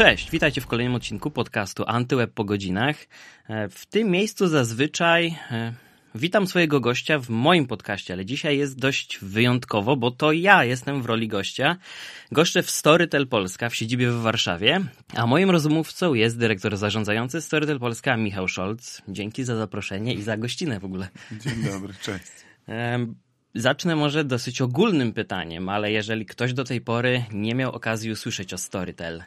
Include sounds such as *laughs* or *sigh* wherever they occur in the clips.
Cześć, witajcie w kolejnym odcinku podcastu Antyweb po godzinach. E, w tym miejscu zazwyczaj e, witam swojego gościa w moim podcaście, ale dzisiaj jest dość wyjątkowo, bo to ja jestem w roli gościa. Goszczę w Storytel Polska w siedzibie w Warszawie, a moim rozmówcą jest dyrektor zarządzający Storytel Polska Michał Scholz. Dzięki za zaproszenie i za gościnę w ogóle. Dzień dobry, cześć. Zacznę może dosyć ogólnym pytaniem, ale jeżeli ktoś do tej pory nie miał okazji usłyszeć o Storytel,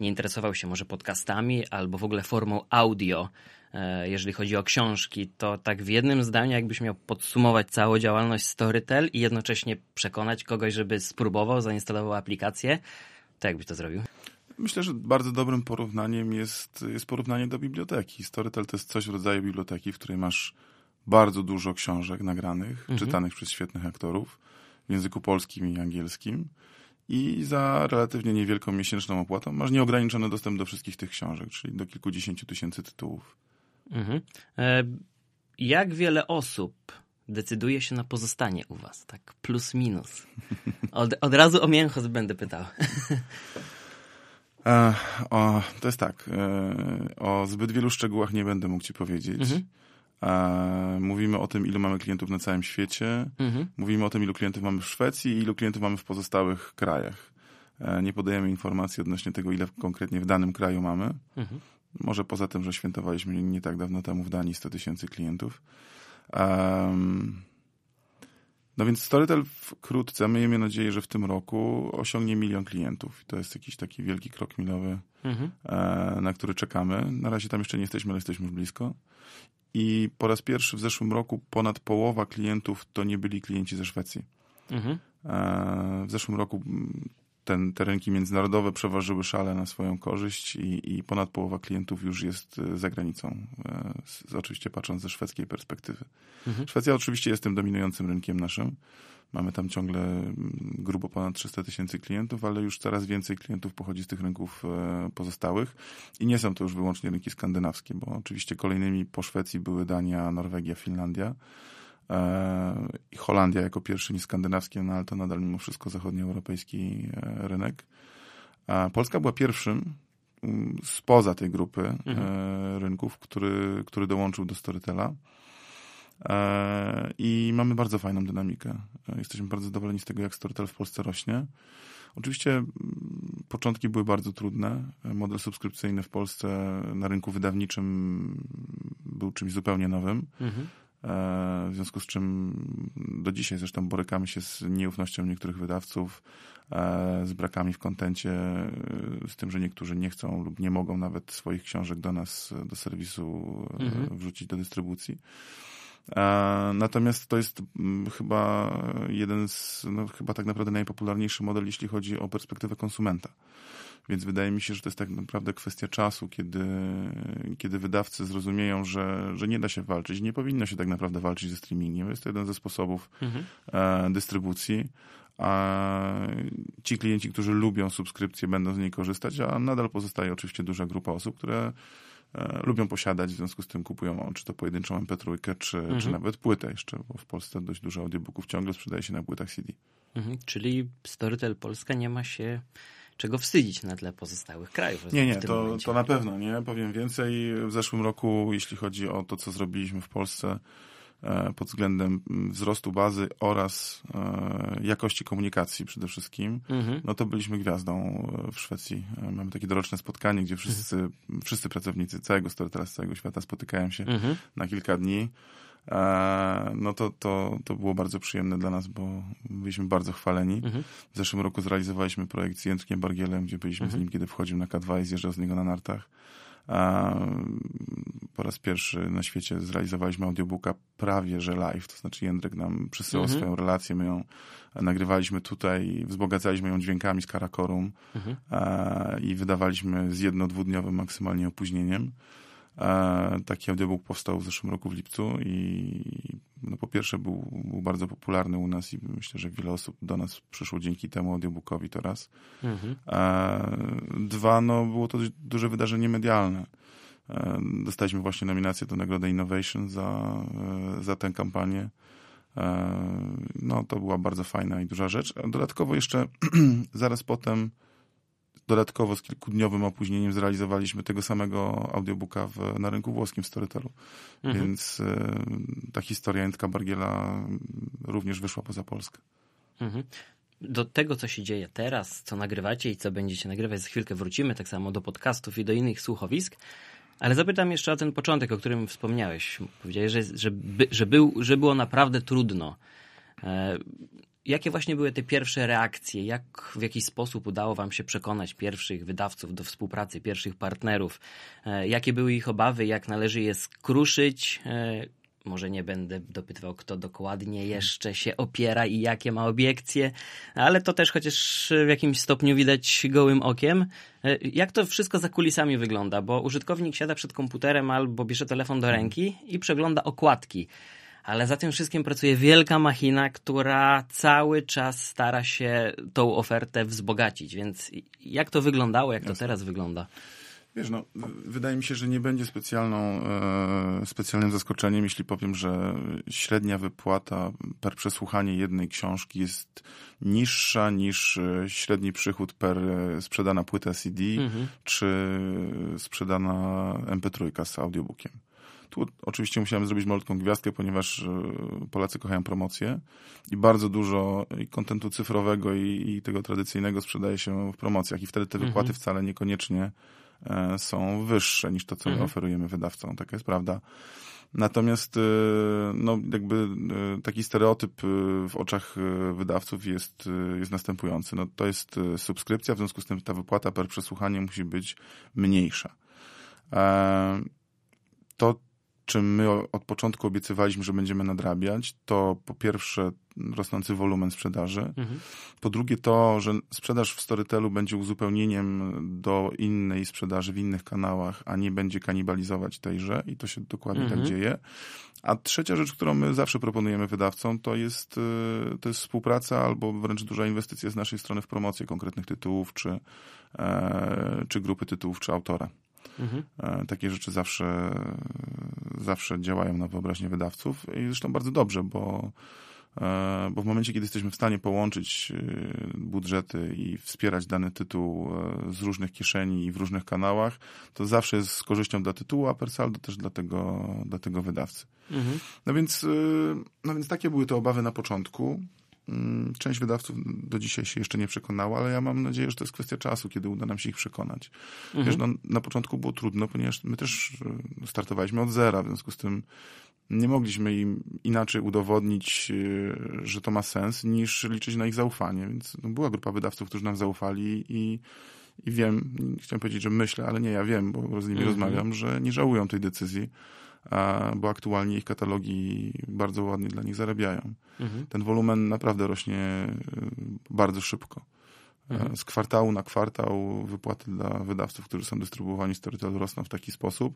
nie interesował się może podcastami albo w ogóle formą audio, e, jeżeli chodzi o książki, to tak w jednym zdaniu, jakbyś miał podsumować całą działalność Storytel i jednocześnie przekonać kogoś, żeby spróbował, zainstalował aplikację, to jakbyś to zrobił? Myślę, że bardzo dobrym porównaniem jest, jest porównanie do biblioteki. Storytel to jest coś w rodzaju biblioteki, w której masz bardzo dużo książek nagranych, mhm. czytanych przez świetnych aktorów w języku polskim i angielskim i za relatywnie niewielką miesięczną opłatą masz nieograniczony dostęp do wszystkich tych książek, czyli do kilkudziesięciu tysięcy tytułów. Mhm. E, jak wiele osób decyduje się na pozostanie u was? Tak plus minus. Od, od razu o mięchos będę pytał. *laughs* E, o, to jest tak. E, o zbyt wielu szczegółach nie będę mógł ci powiedzieć. Mhm. Mówimy o tym, ilu mamy klientów na całym świecie. Mhm. Mówimy o tym, ilu klientów mamy w Szwecji i ilu klientów mamy w pozostałych krajach. E, nie podajemy informacji odnośnie tego, ile konkretnie w danym kraju mamy. Mhm. Może poza tym, że świętowaliśmy nie tak dawno temu w Danii 100 tysięcy klientów. Um, no więc Storytel wkrótce, miejmy nadzieję, że w tym roku osiągnie milion klientów. To jest jakiś taki wielki krok milowy, mhm. E, na który czekamy. Na razie tam jeszcze nie jesteśmy, ale jesteśmy już blisko. I po raz pierwszy w zeszłym roku ponad połowa klientów to nie byli klienci ze Szwecji. Mhm. E, w zeszłym roku ten, te rynki międzynarodowe przeważyły szale na swoją korzyść i, i ponad połowa klientów już jest e, za granicą, e, z, oczywiście patrząc ze szwedzkiej perspektywy. Mhm. Szwecja oczywiście jest tym dominującym rynkiem naszym. Mamy tam ciągle grubo ponad 300 tysięcy klientów, ale już coraz więcej klientów pochodzi z tych rynków e, pozostałych i nie są to już wyłącznie rynki skandynawskie, bo oczywiście kolejnymi po Szwecji były Dania, Norwegia, Finlandia i Holandia jako pierwszy nie skandynawski, no ale to nadal mimo wszystko zachodnioeuropejski e, rynek. Polska była pierwszym mm, spoza tej grupy mhm. rynków, który, który dołączył do Storytela. E, I mamy bardzo fajną dynamikę. E, jesteśmy bardzo zadowoleni z tego, jak Storytel w Polsce rośnie. Oczywiście mm, początki były bardzo trudne. Model subskrypcyjny w Polsce na rynku wydawniczym był czymś zupełnie nowym. Mhm. E, w związku z czym do dzisiaj zresztą borykamy się z nieufnością niektórych wydawców, z brakami w kontencie, z tym, że niektórzy nie chcą lub nie mogą nawet swoich książek do nas, do serwisu mhm. wrzucić do dystrybucji. Natomiast to jest mm, chyba jeden z, no chyba tak naprawdę najpopularniejszy model, jeśli chodzi o perspektywę konsumenta. Więc wydaje mi się, że to jest tak naprawdę kwestia czasu, kiedy, kiedy wydawcy zrozumieją, że, że nie da się walczyć, nie powinno się tak naprawdę walczyć ze streamingiem. Jest to jeden ze sposobów mhm. e, dystrybucji, a ci klienci, którzy lubią subskrypcję, będą z niej korzystać, a nadal pozostaje oczywiście duża grupa osób, które E, lubią posiadać, w związku z tym kupują czy to pojedynczą MP3, czy, mhm. czy nawet płytę jeszcze, bo w Polsce dość dużo audiobooków ciągle sprzedaje się na płytach CD. Mhm. Czyli Storytel Polska nie ma się czego wstydzić na tle pozostałych krajów. Nie, nie, to, to na pewno, nie. Powiem więcej. W zeszłym roku, jeśli chodzi o to, co zrobiliśmy w Polsce, E, pod względem wzrostu bazy oraz e, jakości komunikacji przede wszystkim, mhm. no to byliśmy gwiazdą e, w Szwecji. Mamy takie doroczne spotkanie, gdzie wszyscy, mhm. wszyscy pracownicy całego Storytela z całego świata spotykają się mhm. na kilka dni. No to, to, to było bardzo przyjemne dla nas, bo byliśmy bardzo chwaleni. Mhm. W zeszłym roku zrealizowaliśmy projekt z Jędrkiem Bargielem, gdzie byliśmy z nim, kiedy wchodził na K2 i zjeżdżał z niego na nartach. Po raz pierwszy na świecie zrealizowaliśmy audiobooka prawie że live, to znaczy Jędrek nam przysyłał mhm. swoją relację, my ją nagrywaliśmy tutaj, wzbogacaliśmy ją dźwiękami z Karakorum mhm. i wydawaliśmy z jedno-dwudniowym maksymalnie opóźnieniem. Taki audiobook powstał w zeszłym roku w lipcu i no po pierwsze był, był bardzo popularny u nas i myślę, że wiele osób do nas przyszło dzięki temu audiobookowi to raz. Mhm. Dwa, no było to duże wydarzenie medialne. Dostaliśmy właśnie nominację do Nagrody Innovation za, za tę kampanię. No to była bardzo fajna i duża rzecz. Dodatkowo jeszcze *clears throat* zaraz potem dodatkowo z kilkudniowym opóźnieniem zrealizowaliśmy tego samego audiobooka w, na rynku włoskim w Storytelu. Mhm. Więc e, ta historia Jędrka Bargiela również wyszła poza Polskę. Mhm. Do tego, co się dzieje teraz, co nagrywacie i co będziecie nagrywać, za chwilkę wrócimy, tak samo do podcastów i do innych słuchowisk. Ale zapytam jeszcze o ten początek, o którym wspomniałeś. Powiedziałeś, że, że, by, że, był, że było naprawdę trudno. Jakie właśnie były te pierwsze reakcje? Jak w jakiś sposób udało Wam się przekonać pierwszych wydawców do współpracy, pierwszych partnerów? E, jakie były ich obawy? Jak należy je skruszyć? E, może nie będę dopytywał, kto dokładnie jeszcze się opiera i jakie ma obiekcje, ale to też chociaż w jakimś stopniu widać gołym okiem. E, jak to wszystko za kulisami wygląda? Bo użytkownik siada przed komputerem albo bierze telefon do ręki i przegląda okładki. Ale za tym wszystkim pracuje wielka machina, która cały czas stara się tą ofertę wzbogacić. Więc jak to wyglądało, jak to teraz wygląda? Wiesz, no, wydaje mi się, że nie będzie specjalną, e, specjalnym zaskoczeniem, jeśli powiem, że średnia wypłata per przesłuchanie jednej książki jest niższa niż e, średni przychód per e, sprzedana płyta CD mhm. czy sprzedana MP3 z audiobookiem. Tu oczywiście musiałem zrobić malutką gwiazdkę, ponieważ e, Polacy kochają promocję i bardzo dużo i kontentu cyfrowego i, i tego tradycyjnego sprzedaje się w promocjach i wtedy te mhm. wypłaty wcale niekoniecznie E, są wyższe niż to, co mhm. my oferujemy wydawcom. Taka jest prawda. Natomiast e, no, jakby taki stereotyp w oczach wydawców jest, jest następujący. No, to jest subskrypcja, w związku z tym ta wypłata per przesłuchanie musi być mniejsza. To czym my od początku obiecywaliśmy, że będziemy nadrabiać, to po pierwsze rosnący wolumen sprzedaży, mhm. po drugie to, że sprzedaż w Storytelu będzie uzupełnieniem do innej sprzedaży w innych kanałach, a nie będzie kanibalizować tejże i to się dokładnie tak mhm. tak dzieje. A trzecia rzecz, którą my zawsze proponujemy wydawcom, to jest, y, to jest współpraca albo wręcz duża inwestycja z naszej strony w promocję konkretnych tytułów, czy, e, czy grupy tytułów, czy autora. Mhm. E, takie rzeczy zawsze, zawsze działają na wyobraźnię wydawców i zresztą bardzo dobrze, bo, e, bo w momencie, kiedy jesteśmy w stanie połączyć e, budżety i wspierać dany tytuł z różnych kieszeni i w różnych kanałach, to zawsze jest z korzyścią dla tytułu, a per saldo też dla tego, dla tego wydawcy. Mhm. No, więc, no więc takie były te obawy na początku. Mm, część wydawców do dzisiaj się jeszcze nie przekonała, ale ja mam nadzieję, że to jest kwestia czasu, kiedy uda nam się ich przekonać. Mhm. Wiesz, no, na początku było trudno, ponieważ my też e, startowaliśmy od zera, w związku z tym nie mogliśmy im inaczej udowodnić, e, że to ma sens, niż liczyć na ich zaufanie. Więc no, była grupa wydawców, którzy nam zaufali i, i wiem, chciałem powiedzieć, że myślę, ale nie, ja wiem, bo z nimi mhm. rozmawiam, że nie żałują tej decyzji bo aktualnie ich katalogi bardzo ładnie dla nich zarabiają. Mhm. Ten wolumen naprawdę rośnie y, bardzo szybko. Mhm. Z kwartału na kwartał wypłaty dla wydawców, którzy są dystrybuowani Storytel rosną w taki sposób,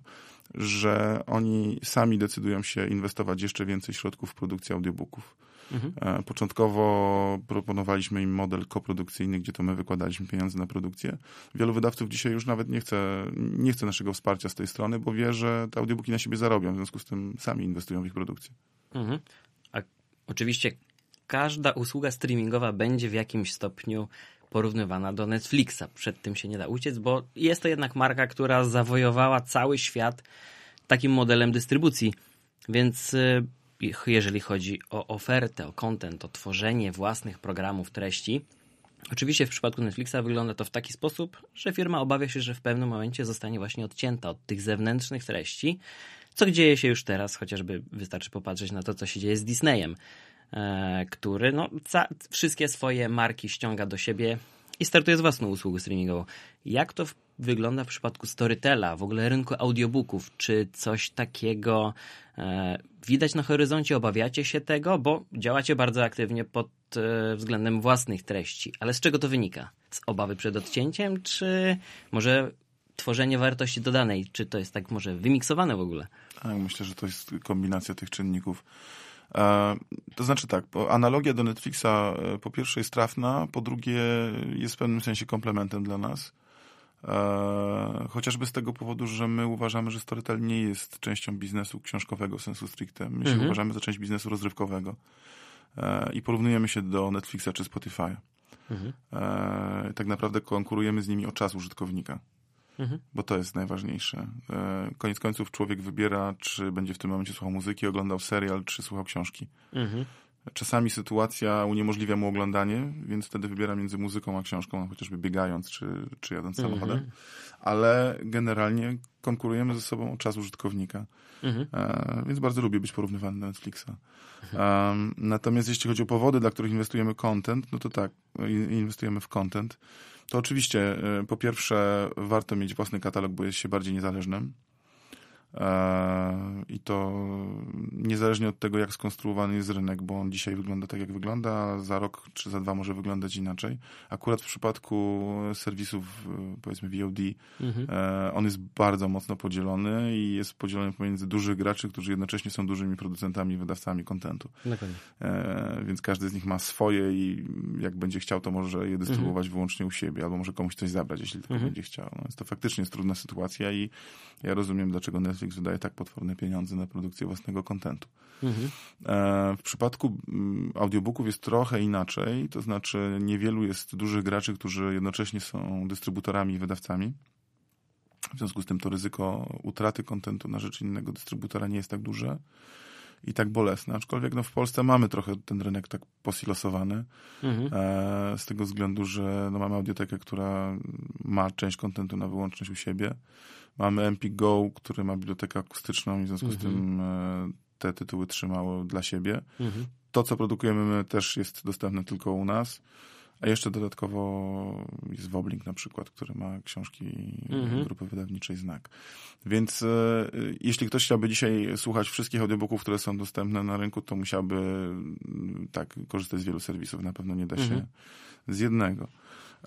że oni sami decydują się inwestować jeszcze więcej środków w produkcję audiobooków. Mhm. E, początkowo proponowaliśmy im model koprodukcyjny, gdzie to my wykładaliśmy pieniądze na produkcję. Wielu wydawców dzisiaj już nawet nie chce, nie chce naszego wsparcia z tej strony, bo wie, że te audiobooki na siebie zarobią, w związku z tym sami inwestują w ich produkcję. Mhm. A oczywiście każda usługa streamingowa będzie w jakimś stopniu porównywana do Netflixa. Przed tym się nie da uciec, bo jest to jednak marka, która zawojowała cały świat takim modelem dystrybucji. Więc y, jeżeli chodzi o ofertę, o content, o tworzenie własnych programów, treści, Oczywiście w przypadku Netflixa wygląda to w taki sposób, że firma obawia się, że w pewnym momencie zostanie właśnie odcięta od tych zewnętrznych treści, co dzieje się już teraz, chociażby wystarczy popatrzeć na to, co się dzieje z Disneyem, e, który no, wszystkie swoje marki ściąga do siebie i startuje z własną usługą streamingową. Jak to wygląda w przypadku Storytela, w ogóle rynku audiobooków? Czy coś takiego e, widać na horyzoncie? Obawiacie się tego? Bo działacie bardzo aktywnie pod e, względem własnych treści. Ale z czego to wynika? Z obawy przed odcięciem, czy może tworzenie wartości dodanej? Czy to jest tak może wymiksowane w ogóle? Tak, myślę, że to jest kombinacja tych czynników. E, to znaczy tak, analogia do Netflixa e, po pierwsze jest trafna, po drugie jest w pewnym sensie komplementem dla nas. E, chociażby z tego powodu, że my uważamy, że Storytel nie jest częścią biznesu książkowego sensu stricte. My się mhm. uważamy za część biznesu rozrywkowego. I porównujemy się do Netflixa czy Spotify'a. Mhm. Tak naprawdę konkurujemy z nimi o czas użytkownika. Mhm. Bo to jest najważniejsze. E, koniec końców człowiek wybiera, czy będzie w tym momencie słuchał muzyki, oglądał serial, czy słuchał książki. Mhm. Czasami sytuacja uniemożliwia mu oglądanie, więc wtedy wybiera między muzyką a książką, chociażby biegając czy, czy jadąc mhm. samochodem. Ale generalnie konkurujemy ze sobą o czas użytkownika. Mhm. E, więc bardzo lubię być porównywany do Netflixa. Natomiast jeśli chodzi o powody, dla których inwestujemy content, no to tak, inwestujemy w content. To oczywiście, e, po pierwsze, warto mieć własny katalog, bo jest się bardziej niezależnym. E, I to niezależnie od tego, jak skonstruowany jest rynek, bo on dzisiaj wygląda tak, jak wygląda, a za rok czy za dwa może wyglądać inaczej. Akurat w przypadku serwisów, e, powiedzmy VOD, mhm. E, on jest bardzo mocno podzielony i jest podzielony pomiędzy dużych graczy, którzy jednocześnie są dużymi producentami i wydawcami kontentu. Więc każdy z nich ma swoje i jak będzie chciał, to może je dystrybuować mhm. wyłącznie u siebie, albo może komuś coś zabrać, jeśli tylko mhm. będzie chciał. No, jest to faktycznie jest trudna sytuacja i ja rozumiem, dlaczego Netflix Netflix wydaje tak potworne pieniądze na produkcję własnego kontentu. Mhm. W przypadku mm, audiobooków jest trochę inaczej, to znaczy niewielu jest dużych graczy, którzy jednocześnie są dystrybutorami i wydawcami. W związku z tym to ryzyko utraty kontentu na rzecz innego dystrybutora nie jest tak duże i tak bolesne. Aczkolwiek no, w Polsce mamy trochę ten rynek tak posilosowany. Mhm. E, z tego względu, że no, mamy audiotekę, która ma część kontentu na wyłączność u siebie. Mamy MP Go, który ma bibliotekę akustyczną i w związku mhm. z tym e, te tytuły trzymało dla siebie. Mhm. To, co produkujemy my, też jest dostępne tylko u nas. A jeszcze dodatkowo jest Woblink na przykład, który ma książki mhm. grupy wydawniczej Znak. Więc e, jeśli ktoś chciałby dzisiaj słuchać wszystkich audiobooków, które są dostępne na rynku, to musiałby tak korzystać z wielu serwisów. Na pewno nie da się mhm. z jednego.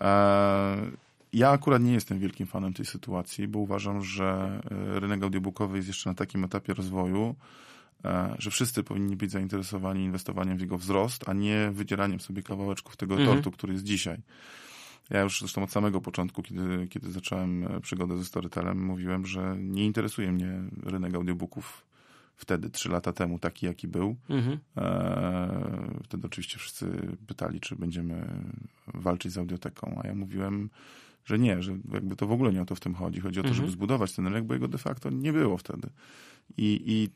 E, ja akurat nie jestem wielkim fanem tej sytuacji, bo uważam, że e, rynek audiobookowy jest jeszcze na takim etapie rozwoju, e, że wszyscy powinni być zainteresowani inwestowaniem w jego wzrost, a nie wydzieraniem sobie kawałeczków tego mhm. tortu, który jest dzisiaj. Ja już zresztą od samego początku, kiedy, kiedy zacząłem e, przygodę ze Storytelem, mówiłem, że nie interesuje mnie rynek audiobooków wtedy, trzy lata temu, taki jaki był. Mhm. wtedy oczywiście wszyscy pytali, czy będziemy walczyć z audioteką, a ja mówiłem, że nie, że jakby to w ogóle nie o to w tym chodzi. Chodzi o to, mhm. żeby zbudować ten rynek, bo jego de facto nie było wtedy. I, I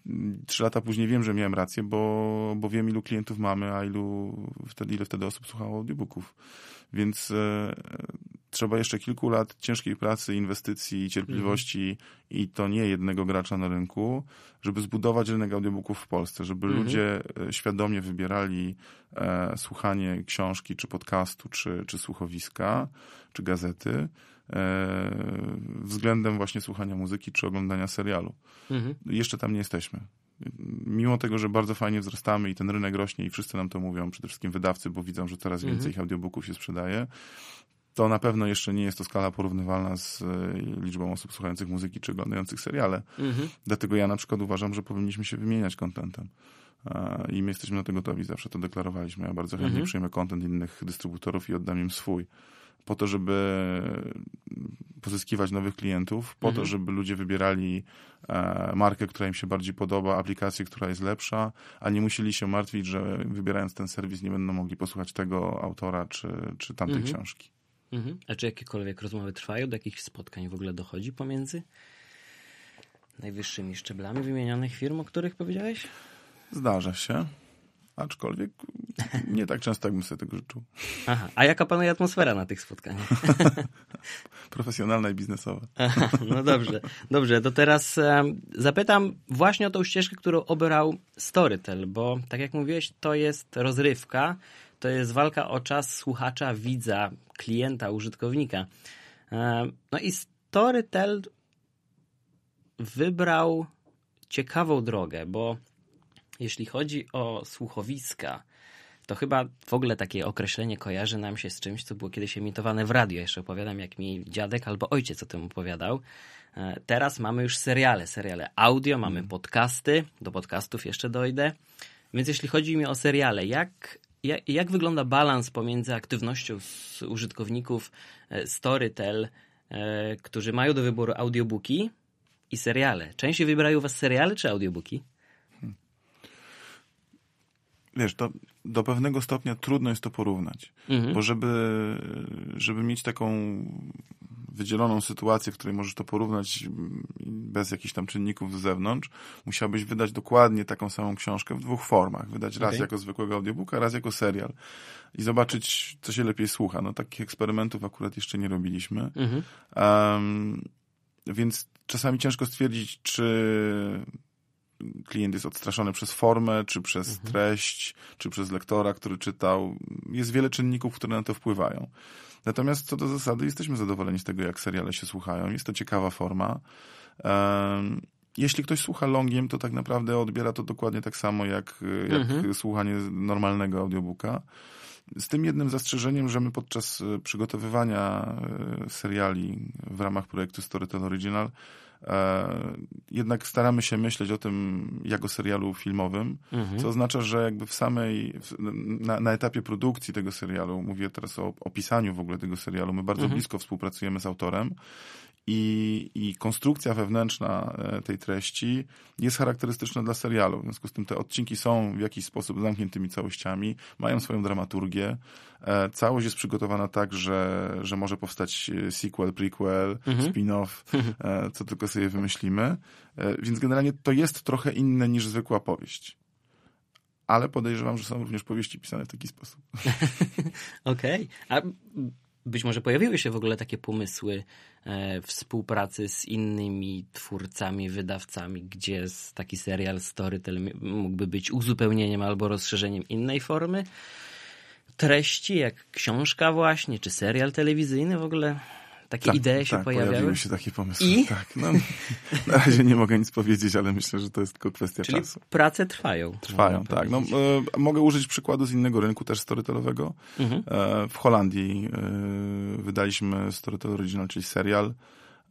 trzy lata później wiem, że miałem rację, bo, bo wiem, ilu klientów mamy, a ilu wtedy, ile wtedy osób słuchało audiobooków. Więc e, trzeba jeszcze kilku lat ciężkiej pracy, inwestycji i cierpliwości mhm. i to nie jednego gracza na rynku, żeby zbudować rynek audiobooków w Polsce, żeby mhm. ludzie e, świadomie wybierali e, słuchanie książki, czy podcastu, czy, czy słuchowiska, czy gazety e, względem właśnie słuchania muzyki, czy oglądania serialu. Mhm. Jeszcze tam nie jesteśmy mimo tego, że bardzo fajnie wzrastamy i ten rynek rośnie i wszyscy nam to mówią, przede wszystkim wydawcy, bo widzą, że coraz więcej mhm. ich audiobooków się sprzedaje, to na pewno jeszcze nie jest to skala porównywalna z e, liczbą osób słuchających muzyki czy oglądających seriale. Mhm. Dlatego ja na przykład uważam, że powinniśmy się wymieniać kontentem. I my jesteśmy na to gotowi, zawsze to deklarowaliśmy. Ja bardzo chętnie mhm. przyjmę kontent innych dystrybutorów i oddam im swój. Po to, żeby pozyskiwać nowych klientów, po mhm. to, żeby ludzie wybierali e, markę, która im się bardziej podoba, aplikację, która jest lepsza, a nie musieli się martwić, że wybierając ten serwis nie będą mogli posłuchać tego autora czy, czy tamtej mhm. książki. Mhm. A czy jakiekolwiek rozmowy trwają? Do jakichś spotkań w ogóle dochodzi pomiędzy najwyższymi szczeblami wymienionych firm, o których powiedziałeś? Zdarza się. Aczkolwiek nie tak często, jakbym sobie tego życzył. Aha. A jaka panuje atmosfera na tych spotkaniach? *laughs* Profesjonalna i biznesowa. Aha, no dobrze, dobrze. To teraz um, zapytam właśnie o tą ścieżkę, którą obrał Storytel, bo tak jak mówiłeś, to jest rozrywka, to jest walka o czas słuchacza, widza, klienta, użytkownika. No i Storytel wybrał ciekawą drogę, bo jeśli chodzi o słuchowiska, to chyba w ogóle takie określenie kojarzy nam się z czymś, co było kiedyś emitowane w radio. Jeszcze opowiadam, jak mi dziadek albo ojciec o tym opowiadał. E, teraz mamy już seriale, seriale audio, mamy mm. podcasty, do podcastów jeszcze dojdę. Więc jeśli chodzi mi o seriale, jak jak, jak wygląda balans pomiędzy aktywnością użytkowników e, Storytel, e, którzy mają do wyboru audiobooki i seriale? Częściej wybierają was seriale czy audiobooki? Hmm. Wiesz, to do pewnego stopnia trudno jest to porównać. Mhm. Bo żeby, żeby mieć taką wydzieloną sytuację, w której możesz to porównać bez jakichś tam czynników z zewnątrz, musiałbyś wydać dokładnie taką samą książkę w dwóch formach. Wydać raz okay. jako zwykłego audiobooka, raz jako serial. I zobaczyć, co się lepiej słucha. No takich eksperymentów akurat jeszcze nie robiliśmy. Mhm. Um, więc czasami ciężko stwierdzić, czy klient jest odstraszony przez formę, czy przez mhm. treść, czy przez lektora, który czytał. Jest wiele czynników, które na to wpływają. Natomiast co do zasady jesteśmy zadowoleni z tego, jak seriale się słuchają. Jest to ciekawa forma. Jeśli ktoś słucha longiem, to tak naprawdę odbiera to dokładnie tak samo jak, jak mhm. słuchanie normalnego audiobooka. Z tym jednym zastrzeżeniem, że my podczas przygotowywania e, seriali w ramach projektu Storytel Original E, jednak staramy się myśleć o tym jako serialu filmowym, mhm. co oznacza, że jakby w samej, na, na, etapie produkcji tego serialu, mówię teraz o opisaniu w ogóle tego serialu, my bardzo mhm. blisko współpracujemy z autorem i, i konstrukcja wewnętrzna e, tej treści jest charakterystyczna dla serialu. W związku z tym te odcinki są w jakiś sposób zamkniętymi całościami, mają swoją dramaturgię. E, całość jest przygotowana tak, że, że może powstać e, sequel, prequel, mhm. spin-off, co tylko sobie wymyślimy. Więc generalnie to jest trochę inne niż zwykła powieść ale podejrzewam, że są również powieści pisane w taki sposób. *laughs* Okej. Okay. A być może pojawiły się w ogóle takie pomysły e, współpracy z innymi twórcami, wydawcami, gdzie taki serial Storytel mógłby być uzupełnieniem albo rozszerzeniem innej formy treści, jak książka właśnie, czy serial telewizyjny w ogóle takie tak, idee się tak, pojawiały? pojawiły się takie pomysły. I? Tak, no, *laughs* na razie nie mogę nic powiedzieć, ale myślę, że to jest tylko kwestia Czyli czasu. prace trwają. Trwają, tak. No, e, mogę użyć przykładu z innego rynku, też storytelowego. Mhm. E, w Holandii e, wydaliśmy Storytel Original, czyli serial,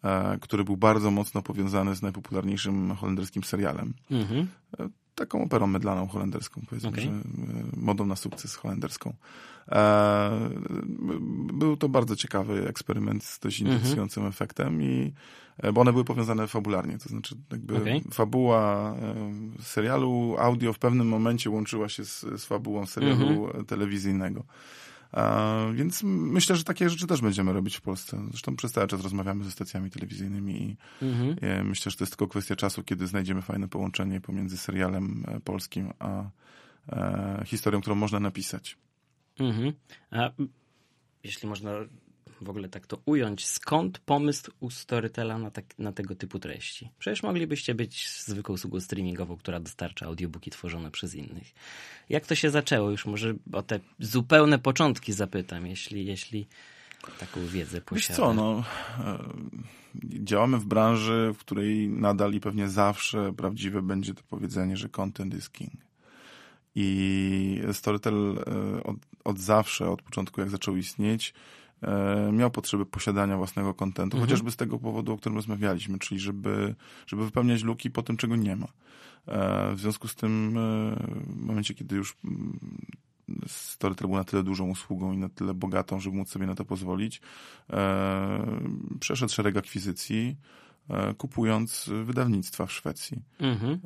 e, który był bardzo mocno powiązany z najpopularniejszym holenderskim serialem. Mhm. E, taką operą mydlaną holenderską, powiedzmy, okay. że e, modą na sukces holenderską. E, był to bardzo ciekawy eksperyment z dość mhm. interesującym mm -hmm. efektem i e, bo one były powiązane fabularnie, to znaczy jakby okay. fabuła serialu audio w pewnym momencie łączyła się z, z fabułą serialu mm -hmm. telewizyjnego. Więc myślę, że takie rzeczy też będziemy robić w Polsce. Zresztą przez cały czas rozmawiamy ze stacjami telewizyjnymi i mhm. myślę, że to jest tylko kwestia czasu, kiedy znajdziemy fajne połączenie pomiędzy serialem e, polskim a e, historią, którą można napisać. Mhm. A jeśli można w ogóle tak to ująć, skąd pomysł u Storytela na, tak, na tego typu treści? Przecież moglibyście być zwykłą usługą streamingową, która dostarcza audiobooki tworzone przez innych. Jak to się zaczęło? Już może o te zupełne początki zapytam, jeśli, jeśli taką wiedzę posiada. Wiesz co, no, e, działamy w branży, w której nadal i pewnie zawsze prawdziwe będzie to powiedzenie, że content is king. I Storytel e, od, od zawsze, od początku jak zaczął istnieć, miał potrzebę posiadania własnego kontentu, mhm. chociażby z tego powodu, o którym rozmawialiśmy, czyli żeby, żeby wypełniać luki po tym, czego nie ma. E, w związku z tym, e, w momencie, kiedy już mm, Storytel był na tyle dużą usługą i na tyle bogatą, żeby móc sobie na to pozwolić, przeszedł szereg akwizycji, kupując wydawnictwa w Szwecji. Mhm.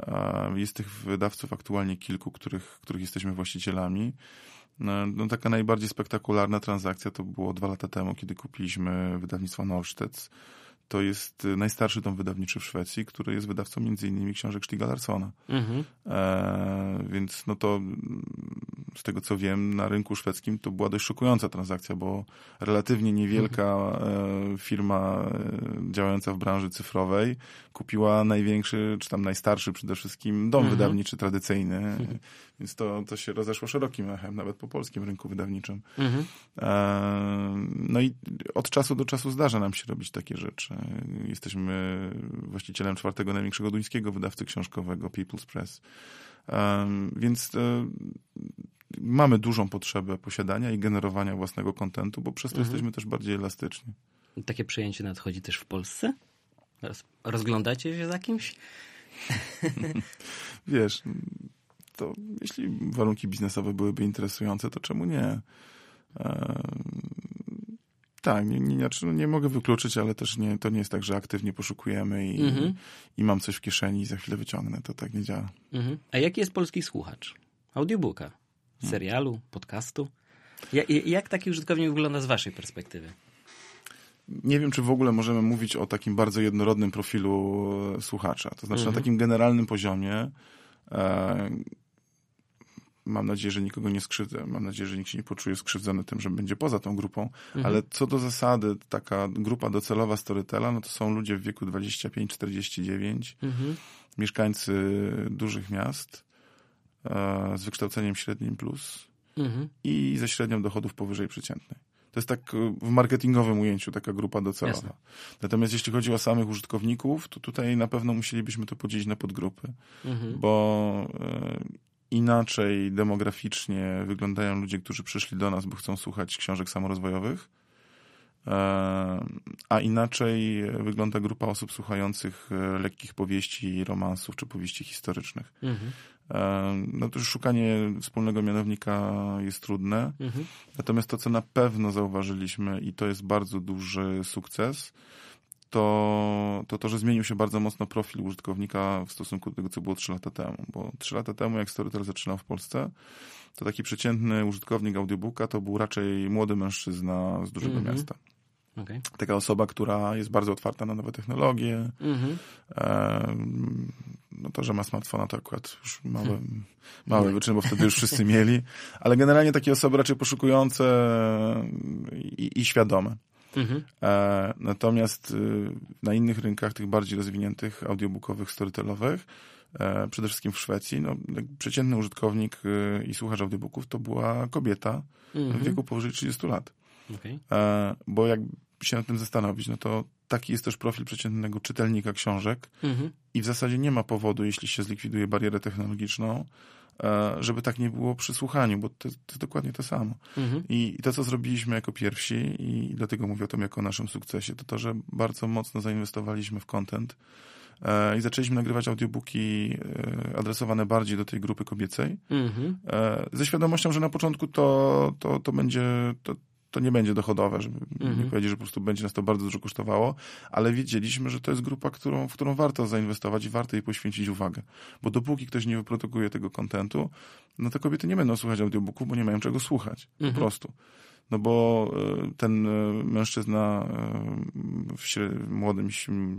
Jest tych wydawców aktualnie kilku, których, których jesteśmy właścicielami. No, no, taka najbardziej spektakularna transakcja to było dwa lata temu, kiedy kupiliśmy wydawnictwo Norstedts to jest y, najstarszy dom wydawniczy w Szwecji, który jest wydawcą między innymi książek Stiga Larssona. Mhm. E, więc no to z tego co wiem, na rynku szwedzkim to była dość szokująca transakcja, bo relatywnie niewielka mhm. firma e, działająca w branży cyfrowej kupiła największy, czy tam najstarszy przede wszystkim dom mhm. wydawniczy tradycyjny. *laughs* Więc to, to się rozeszło szerokim echem, nawet po polskim rynku wydawniczym. Mhm. E, no i od czasu do czasu zdarza nam się robić takie rzeczy. Jesteśmy właścicielem czwartego największego duńskiego wydawcy książkowego, People's Press. Więc e, mamy dużą potrzebę posiadania i generowania własnego kontentu, bo przez to mhm. jesteśmy też bardziej elastyczni. Takie przejęcie nadchodzi też w Polsce? Rozglądacie się za kimś? *laughs* Wiesz, to jeśli warunki biznesowe byłyby interesujące, to czemu nie? Tak, nie, nie, znaczy no nie mogę wykluczyć, ale też nie, to nie jest tak, że aktywnie poszukujemy i, mhm. i mam coś w kieszeni i za chwilę wyciągnę. To tak nie działa. Mhm. A jaki jest polski słuchacz? Audiobooka. serialu, podcastu? Jak, jak taki użytkownik wygląda z waszej perspektywy? nie wiem, czy w ogóle możemy mówić o takim bardzo jednorodnym profilu słuchacza. To znaczy mhm. na takim generalnym poziomie e, mam nadzieję, że nikogo nie skrzywdzę. Mam nadzieję, że nikt się nie poczuje skrzywdzony tym, że będzie poza tą grupą. Mhm. Ale co do zasady, taka grupa docelowa Storytela, no to są ludzie w wieku 25-49, mhm. mieszkańcy dużych miast e, z wykształceniem średnim plus mhm. i ze średnią dochodów powyżej przeciętnej. To jest tak e, w marketingowym ujęciu taka grupa docelowa. Jasne. Natomiast jeśli chodzi o samych użytkowników, to tutaj na pewno musielibyśmy to podzielić na podgrupy, mhm. bo e, inaczej demograficznie wyglądają ludzie, którzy przyszli do nas, bo chcą słuchać książek samorozwojowych, e, a inaczej wygląda grupa osób słuchających lekkich powieści, romansów czy powieści historycznych. Mhm. No to już szukanie wspólnego mianownika jest trudne. Mhm. Natomiast to, co na pewno zauważyliśmy i to jest bardzo duży sukces, to, to to, że zmienił się bardzo mocno profil użytkownika w stosunku do tego, co było 3 lata temu. Bo 3 lata temu, jak Storytel zaczynał w Polsce, to taki przeciętny użytkownik audiobooka to był raczej młody mężczyzna z dużego mhm. miasta. Okay. Taka osoba, która jest bardzo otwarta na nowe technologie. Mhm. E, no to, że ma smartfona, to akurat już małe, hmm. małe wyczyn, bo wtedy już wszyscy mieli. Ale generalnie takie osoby raczej poszukujące i, i świadome. Mhm. E, natomiast y, na innych rynkach, tych bardziej rozwiniętych, audiobookowych, storytelowych, e, przede wszystkim w Szwecji, no, przeciętny użytkownik y, i słuchacz audiobooków to była kobieta mhm. w wieku powyżej 30 lat. Okay. E, bo jak się nad tym zastanowić, no to taki jest też profil przeciętnego czytelnika książek mhm. i w zasadzie nie ma powodu, jeśli się zlikwiduje barierę technologiczną, żeby tak nie było przy słuchaniu, bo to, to jest dokładnie to samo. Mhm. I to, co zrobiliśmy jako pierwsi i dlatego mówię o tym jako o naszym sukcesie, to to, że bardzo mocno zainwestowaliśmy w content e, i zaczęliśmy nagrywać audiobooki e, adresowane bardziej do tej grupy kobiecej, mhm. ze świadomością, że na początku to, to, to będzie, to, to nie będzie dochodowe, żeby mhm. nie powiedzieć, że po prostu będzie nas to bardzo dużo kosztowało, ale wiedzieliśmy, że to jest grupa, którą, w którą warto zainwestować i warto jej poświęcić uwagę. Bo dopóki ktoś nie wyprodukuje tego kontentu, no to kobiety nie będą słuchać audiobooków, bo nie mają czego słuchać. Mhm. Po prostu. No bo e, ten e, mężczyzna e, w młodym,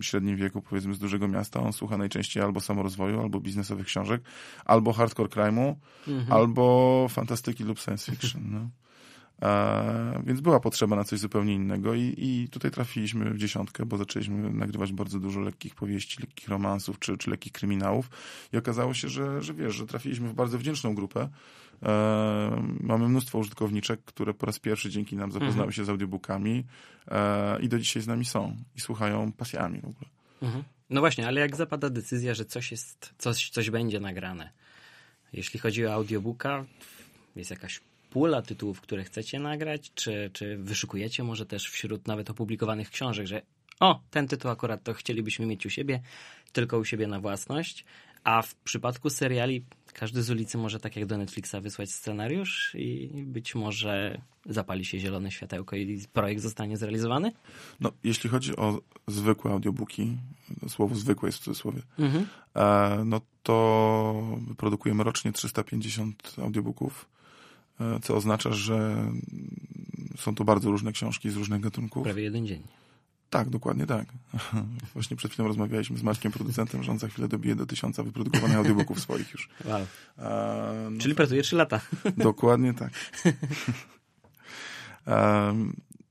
średnim wieku, powiedzmy z dużego miasta, on słucha najczęściej albo samorozwoju, albo biznesowych książek, albo hardcore crime'u, mhm. albo fantastyki lub science fiction. No. Więc była potrzeba na coś zupełnie innego i, i tutaj trafiliśmy w dziesiątkę, bo zaczęliśmy nagrywać bardzo dużo lekkich powieści, lekkich romansów czy, czy lekkich kryminałów i okazało się, że, że wiesz, że trafiliśmy w bardzo wdzięczną grupę. E, mamy mnóstwo użytkowniczek, które po raz pierwszy dzięki nam zapoznały mhm. się z audiobookami e, i do dzisiaj z nami są i słuchają pasjami w ogóle. Mhm. No właśnie, ale jak zapada decyzja, że coś jest, coś, coś będzie nagrane? Jeśli chodzi o audiobooka, jest jakaś pula tytułów, które chcecie nagrać, czy, czy wyszukujecie może też wśród nawet opublikowanych książek, że o, ten tytuł akurat to chcielibyśmy mieć u siebie, tylko u siebie na własność, a w przypadku seriali każdy z ulicy może tak jak do Netflixa wysłać scenariusz i być może zapali się zielone światełko i projekt zostanie zrealizowany? No, jeśli chodzi o zwykłe audiobooki, słowo zwykłe jest w cudzysłowie, mhm. e, no to produkujemy rocznie 350 audiobooków co oznacza, że są to bardzo różne książki z różnych gatunków. Prawie jeden dzień. Tak, dokładnie tak. *laughs* Właśnie przed chwilą rozmawialiśmy z Maćkiem, producentem, że on za chwilę dobije do tysiąca wyprodukowanych audiobooków swoich już. Wow. E, no Czyli pracuje trzy lata. *laughs* Dokładnie tak. *laughs* E,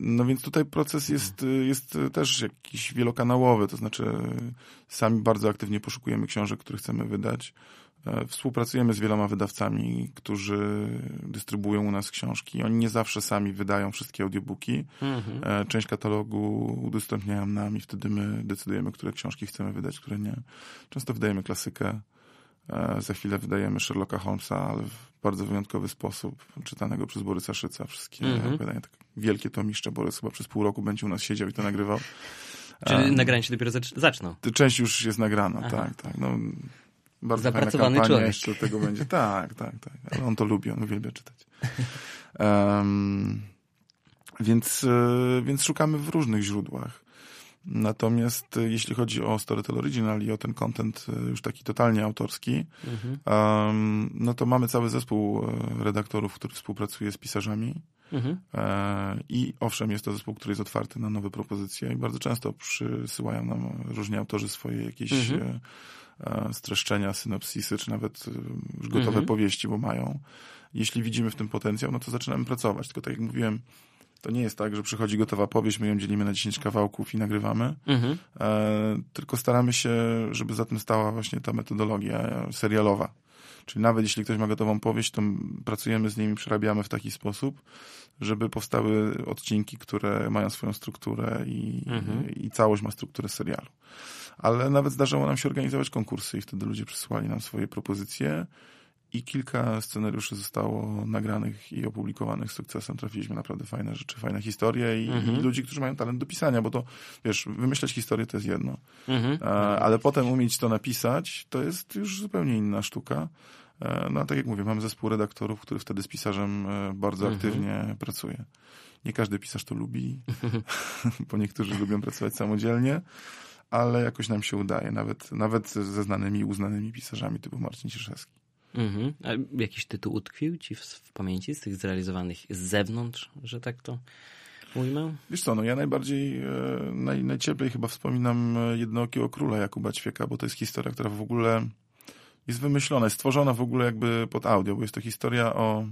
no więc tutaj proces jest, jest też jakiś wielokanałowy, to znaczy sami bardzo aktywnie poszukujemy książek, które chcemy wydać. E, współpracujemy z wieloma wydawcami, którzy dystrybuują u nas książki. Oni nie zawsze sami wydają wszystkie audiobooki. Mhm. E, część katalogu udostępniają nam i wtedy my decydujemy, które książki chcemy wydać, które nie. Często wydajemy klasykę. E, za chwilę wydajemy Sherlocka Holmesa, ale w bardzo wyjątkowy sposób, czytanego przez Borysa Szyca. Wszystkie mhm. wydania, tak wielkie tomiszcze. Borys chyba przez pół roku będzie u nas siedział i to nagrywał. Czyli um, nagranie się dopiero zaczną. Część już jest nagrana, Aha. tak, tak. No, bardzo Zapracowany fajna człowiek. jeszcze tego będzie. *laughs* Tak, tak, tak. Ale on to lubi, on uwielbia czytać. Um, więc, e, więc szukamy w różnych źródłach. Natomiast e, jeśli chodzi o Storytel Original i o ten content e, już taki totalnie autorski, mhm. um, no to mamy cały zespół redaktorów, który współpracuje z pisarzami. Mhm. E, I owszem, jest to zespół, który jest otwarty na nowe propozycje i bardzo często przysyłają nam różni autorzy swoje jakieś mhm. E, streszczenia, synopsisy, czy nawet już gotowe mhm. powieści, bo mają. Jeśli widzimy w tym potencjał, no to zaczynamy pracować. Tylko tak jak mówiłem, to nie jest tak, że przychodzi gotowa powieść, my ją dzielimy na 10 kawałków i nagrywamy, mhm. e, tylko staramy się, żeby za tym stała właśnie ta metodologia serialowa. Czyli nawet jeśli ktoś ma gotową powieść, to pracujemy z nimi, przerabiamy w taki sposób, żeby powstały odcinki, które mają swoją strukturę i, mhm. i całość ma strukturę serialu. Ale nawet zdarzało nam się organizować konkursy i wtedy ludzie przysłali nam swoje propozycje i kilka scenariuszy zostało nagranych i opublikowanych z sukcesem. Trafiliśmy naprawdę fajne rzeczy, fajne historie i, mhm. i ludzi, którzy mają talent do pisania, bo to, wiesz, wymyśleć historię to jest jedno, mhm. a, ale potem umieć to napisać, to jest już zupełnie inna sztuka. E, no, tak jak mówię, mamy zespół redaktorów, który wtedy z pisarzem e, bardzo mhm. aktywnie pracuje. Nie każdy pisarz to lubi, *laughs* *laughs* bo niektórzy lubią pracować samodzielnie, ale jakoś nam się udaje, nawet, nawet ze znanymi, uznanymi pisarzami typu Marcin Cieszewski. Mhm. A jakiś tytuł utkwił ci w, w, pamięci z tych zrealizowanych z zewnątrz, że tak to ujmę? Wiesz co, no ja najbardziej, e, naj, najcieplej chyba wspominam Jednookiego Króla Jakuba Ćwieka, bo to jest historia, która w ogóle jest wymyślona, stworzona w ogóle jakby pod audio, bo jest to historia o,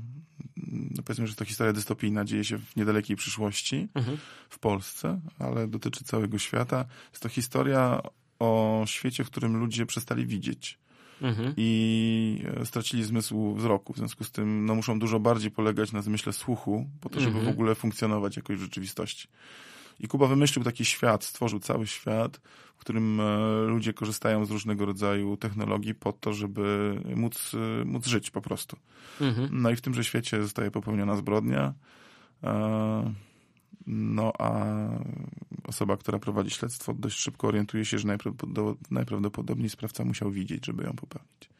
no powiedzmy, że to historia dystopijna, dzieje się w niedalekiej przyszłości mhm. w Polsce, ale dotyczy całego świata. Jest to historia o świecie, w którym ludzie przestali widzieć. Mhm. I e, stracili zmysł wzroku. W związku z tym no, muszą dużo bardziej polegać na zmyśle słuchu, po to, żeby mhm. w ogóle funkcjonować jakoś w rzeczywistości. I Kuba wymyślił taki świat, stworzył cały świat, w którym e, ludzie korzystają z różnego rodzaju technologii po to, żeby móc, e, móc żyć po prostu. Mhm. No i w tymże świecie zostaje popełniona zbrodnia. No a osoba, która prowadzi śledztwo, dość szybko orientuje się, że najprawdopodobniej sprawca musiał widzieć, żeby ją popełnić.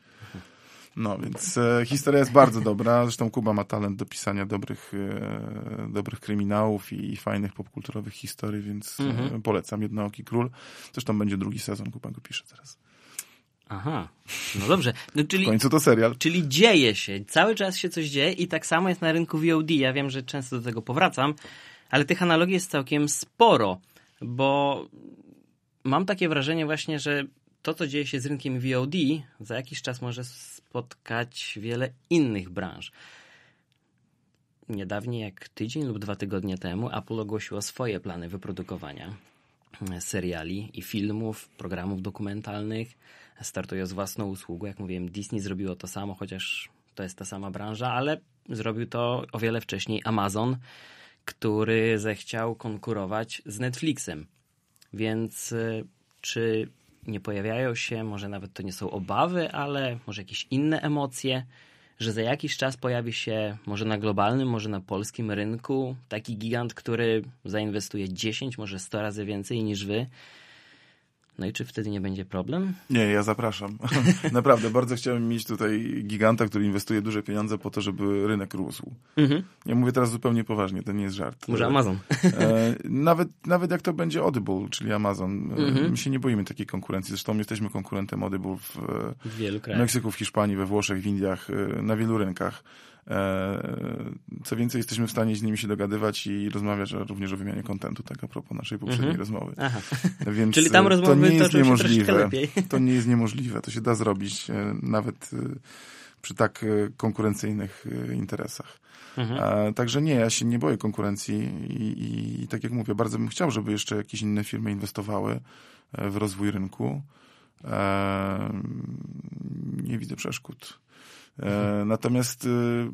No, więc e, historia jest bardzo dobra. Zresztą Kuba ma talent do pisania dobrych, e, dobrych kryminałów i, i fajnych popkulturowych historii, więc e, mhm. polecam Jednooki Król. Zresztą będzie drugi sezon, Kuba go pisze teraz. Aha, no dobrze. No, czyli, w końcu to serial. Czyli dzieje się, cały czas się coś dzieje i tak samo jest na rynku VOD. Ja wiem, że często do tego powracam, ale tych analogii jest całkiem sporo, bo mam takie wrażenie właśnie, że to, co dzieje się z rynkiem VOD, za jakiś czas może spotkać wiele innych branż. Niedawniej, jak tydzień lub dwa tygodnie temu, Apple ogłosiło swoje plany wyprodukowania seriali i filmów, programów dokumentalnych. Startuje z własną usługą. Jak mówiłem, Disney zrobiło to samo, chociaż to jest ta sama branża, ale zrobił to o wiele wcześniej Amazon, który zechciał konkurować z Netflixem. Więc y, czy nie pojawiają się, może nawet to nie są obawy, ale może jakieś inne emocje, że za jakiś czas pojawi się może na globalnym, może na polskim rynku taki gigant, który zainwestuje 10, może 100 razy więcej niż wy no i czy wtedy nie będzie problem? Nie, ja zapraszam. *laughs* Naprawdę, bardzo chciałem mieć tutaj giganta, który inwestuje duże pieniądze po to, żeby rynek rósł. Mhm. Ja mówię teraz zupełnie poważnie, to nie jest żart. Może Amazon. E, nawet, nawet jak to będzie Audible, czyli Amazon. E, mhm. My się nie boimy takiej konkurencji. Zresztą jesteśmy konkurentem Audible w, w. Meksyku, w Hiszpanii, we Włoszech, w Indiach, e, na wielu rynkach. E, co więcej, jesteśmy w stanie z nimi się dogadywać i rozmawiać również o wymianie kontentu, tak a propos naszej poprzedniej mhm. rozmowy. Aha. *laughs* Więc Czyli tam rozmowy to nie jest niemożliwe. *laughs* To nie jest niemożliwe. To się da zrobić e, nawet e, przy tak konkurencyjnych interesach. Mhm. Także nie, ja się nie boję konkurencji i, i, i tak jak mówię, bardzo bym chciał, żeby jeszcze jakieś inne firmy inwestowały w rozwój rynku. Nie widzę przeszkód. E, natomiast y,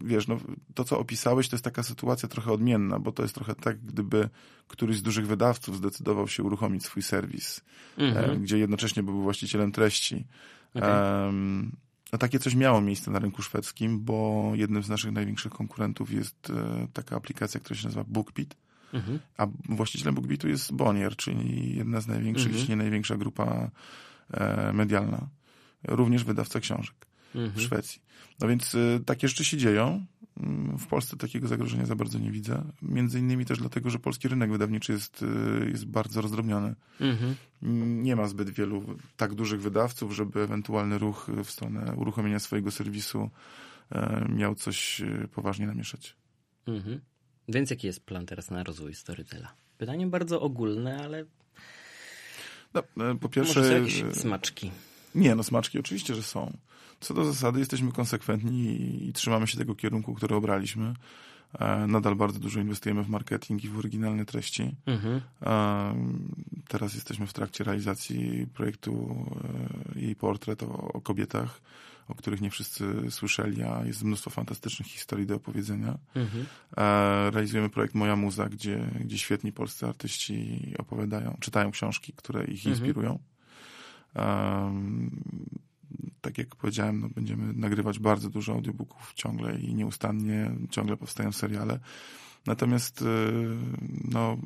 wiesz, no, to co opisałeś, to jest taka sytuacja trochę odmienna, bo to jest trochę tak, gdyby któryś z dużych wydawców zdecydował się uruchomić swój serwis, e, mhm. gdzie jednocześnie był właścicielem treści. Okay. Um, no, takie coś miało miejsce na rynku szwedzkim, bo jednym z naszych największych konkurentów jest e, taka aplikacja, która się nazywa BookBeat. Mhm. A właścicielem BookBeatu jest Bonnier, czyli jedna z największych, mhm. jeśli nie największa grupa medialna, również wydawca książek. Mhm. w Szwecji. No więc y, takie rzeczy się dzieją. Mm, w Polsce takiego zagrożenia za bardzo nie widzę. Między innymi też dlatego, że polski rynek wydawniczy jest, y, jest bardzo rozdrobniony. Mhm. Nie ma zbyt wielu tak dużych wydawców, żeby ewentualny ruch w stronę uruchomienia swojego serwisu e, miał coś y, poważnie namieszać. Mhm. Więc jaki jest plan teraz na rozwój Storytela? Pytanie bardzo ogólne, ale no, po pierwsze... Może są jakieś smaczki. Nie, no smaczki oczywiście, że są. Co do zasady jesteśmy konsekwentni i trzymamy się tego kierunku, który obraliśmy. E, nadal bardzo dużo inwestujemy w marketing i w oryginalne treści. Mhm. E, teraz jesteśmy w trakcie realizacji projektu jej portret o, o, kobietach, o których nie wszyscy słyszeli, a jest mnóstwo fantastycznych historii do opowiedzenia. Mhm. Realizujemy projekt Moja Muza, gdzie, gdzie świetni polscy artyści opowiadają, czytają książki, które ich mhm. inspirują. Tak jak powiedziałem, no, będziemy nagrywać bardzo dużo audiobooków ciągle i nieustannie, ciągle powstają seriale. Natomiast no,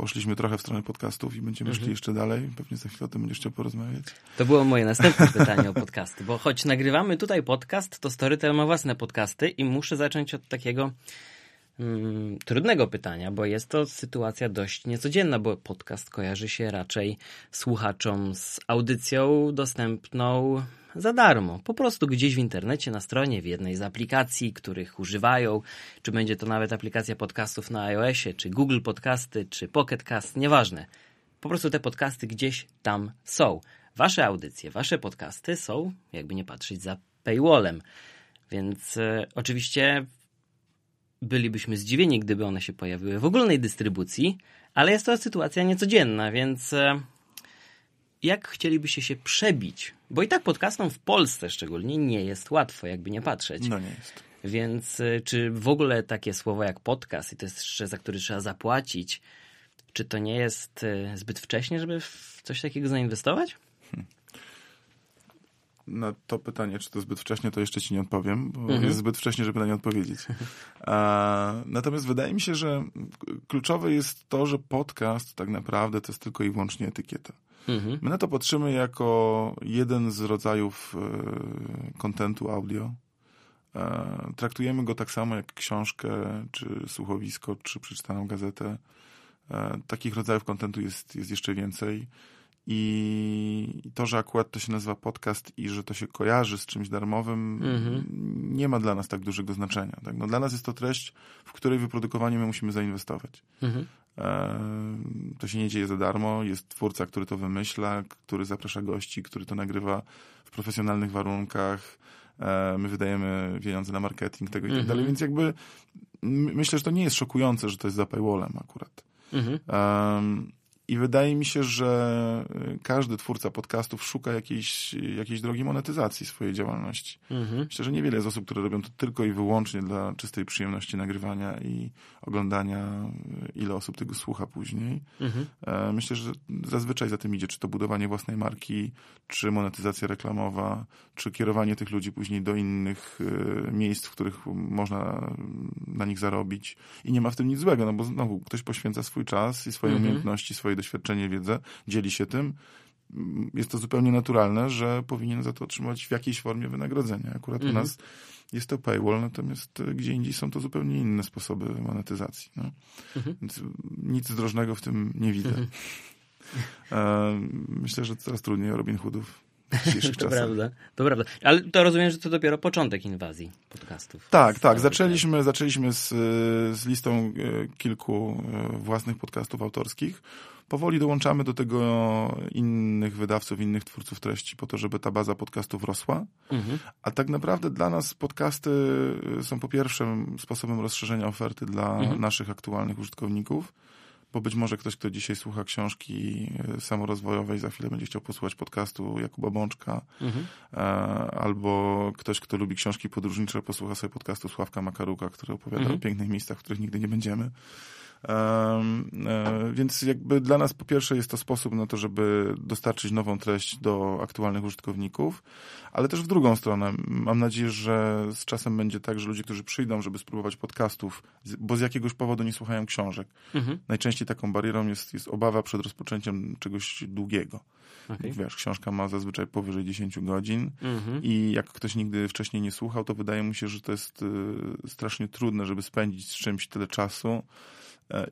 poszliśmy trochę w stronę podcastów i będziemy mhm. szli jeszcze dalej. Pewnie za chwilę o tym będziesz chciał porozmawiać. To było moje następne *laughs* pytanie o podcasty, bo choć nagrywamy tutaj podcast, to Storytel ma własne podcasty i muszę zacząć od takiego mm, trudnego pytania, bo jest to sytuacja dość niecodzienna, bo podcast kojarzy się raczej słuchaczom z audycją dostępną za darmo. Po prostu gdzieś w internecie, na stronie, w jednej z aplikacji, których używają, czy będzie to nawet aplikacja podcastów na iOSie, czy Google Podcasty, czy Pocket Cast, nieważne. Po prostu te podcasty gdzieś tam są. Wasze audycje, wasze podcasty są, jakby nie patrzeć, za paywallem. Więc e, oczywiście bylibyśmy zdziwieni, gdyby one się pojawiły w ogólnej dystrybucji, ale jest to sytuacja niecodzienna, więc e, jak chcielibyście się przebić? Bo i tak podcastom w Polsce szczególnie nie jest łatwo, jakby nie patrzeć. No nie jest. Więc e, czy w ogóle takie słowo jak podcast i to jest jeszcze za który trzeba zapłacić, czy to nie jest e, zbyt wcześnie, żeby w coś takiego zainwestować? Na to pytanie, czy to zbyt wcześnie, to jeszcze ci nie odpowiem, bo mhm. jest zbyt wcześnie, żeby na nie odpowiedzieć. A, natomiast wydaje mi się, że kluczowe jest to, że podcast tak naprawdę to jest tylko i wyłącznie etykieta. Mhm. My na to patrzymy jako jeden z rodzajów e, kontentu audio. E, traktujemy go tak samo jak książkę, czy słuchowisko, czy przeczytaną gazetę. E, takich rodzajów kontentu jest, jest jeszcze więcej. I to, że akurat to się nazywa podcast i że to się kojarzy z czymś darmowym, mhm. nie ma dla nas tak dużego znaczenia. Tak? No, dla nas jest to treść, w której wyprodukowanie my musimy zainwestować. Mhm. E, to się nie dzieje za darmo. Jest twórca, który to wymyśla, który zaprasza gości, który to nagrywa w profesjonalnych warunkach. E, my wydajemy pieniądze na marketing tego i tak mhm. dalej. Więc jakby myślę, że to nie jest szokujące, że to jest za paywallem akurat. Mhm. I wydaje mi się, że y, każdy twórca podcastów szuka jakiejś, jakiejś drogi monetyzacji swojej działalności. Mhm. Myślę, że niewiele jest osób, które robią to tylko i wyłącznie dla czystej przyjemności nagrywania i oglądania, y, ile osób tego słucha później. Mhm. E, myślę, że zazwyczaj za tym idzie, czy to budowanie własnej marki, czy monetyzacja reklamowa, czy kierowanie tych ludzi później do innych y, miejsc, w których można na nich zarobić. I nie ma w tym nic złego, no bo znowu ktoś poświęca swój czas i swoje mhm. umiejętności, swoje doświadczenie, wiedzę, dzieli się tym, jest to zupełnie naturalne, że powinien za to otrzymać w jakiejś formie wynagrodzenia. Akurat mhm. u nas jest to paywall, natomiast gdzie indziej są to zupełnie inne sposoby monetyzacji. No. Mhm. Więc nic zdrożnego w tym nie widzę. Mhm. E, myślę, że coraz trudniej Robin Hoodów to prawda, to prawda. Ale to rozumiem, że to dopiero początek inwazji podcastów. Tak, tak. Zaczęliśmy, zaczęliśmy z, z listą e, kilku e, własnych podcastów autorskich. Powoli dołączamy do tego innych wydawców, innych twórców treści, po to, żeby ta baza podcastów rosła. Mhm. A tak naprawdę dla nas podcasty e, są po pierwsze sposobem rozszerzenia oferty dla mhm. naszych aktualnych użytkowników bo być może ktoś, kto dzisiaj słucha książki e, samorozwojowej, za chwilę będzie chciał posłuchać podcastu Jakuba Bączka, mhm. E, albo ktoś, kto lubi książki podróżnicze, posłucha sobie podcastu Sławka Makaruka, który opowiada mhm. o pięknych miejscach, w których nigdy nie będziemy. E, więc jakby dla nas po pierwsze jest to sposób na to, żeby dostarczyć nową treść do aktualnych użytkowników, ale też w drugą stronę. Mam nadzieję, że z czasem będzie tak, że ludzie, którzy przyjdą, żeby spróbować podcastów, bo z jakiegoś powodu nie słuchają książek. Mhm. Najczęściej taką barierą jest, jest obawa przed rozpoczęciem czegoś długiego. Okay. Wiesz, książka ma zazwyczaj powyżej 10 godzin mhm. i jak ktoś nigdy wcześniej nie słuchał, to wydaje mu się, że to jest y, strasznie trudne, żeby spędzić z czymś tyle czasu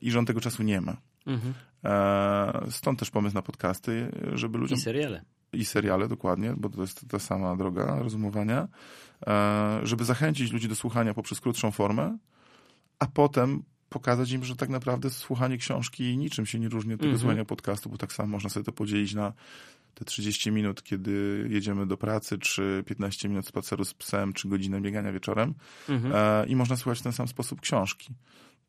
i że on tego czasu nie ma. Mhm. E, stąd też pomysł na podcasty, żeby ludziom... I seriale. I seriale, dokładnie, bo to jest ta sama droga rozumowania, e, żeby zachęcić ludzi do słuchania poprzez krótszą formę, a potem pokazać im, że tak naprawdę słuchanie książki niczym się nie różni od tego mhm. słuchania podcastu, bo tak samo można sobie to podzielić na te 30 minut, kiedy jedziemy do pracy, czy 15 minut spaceru z psem, czy godzinę biegania wieczorem mhm. i można słuchać w ten sam sposób książki.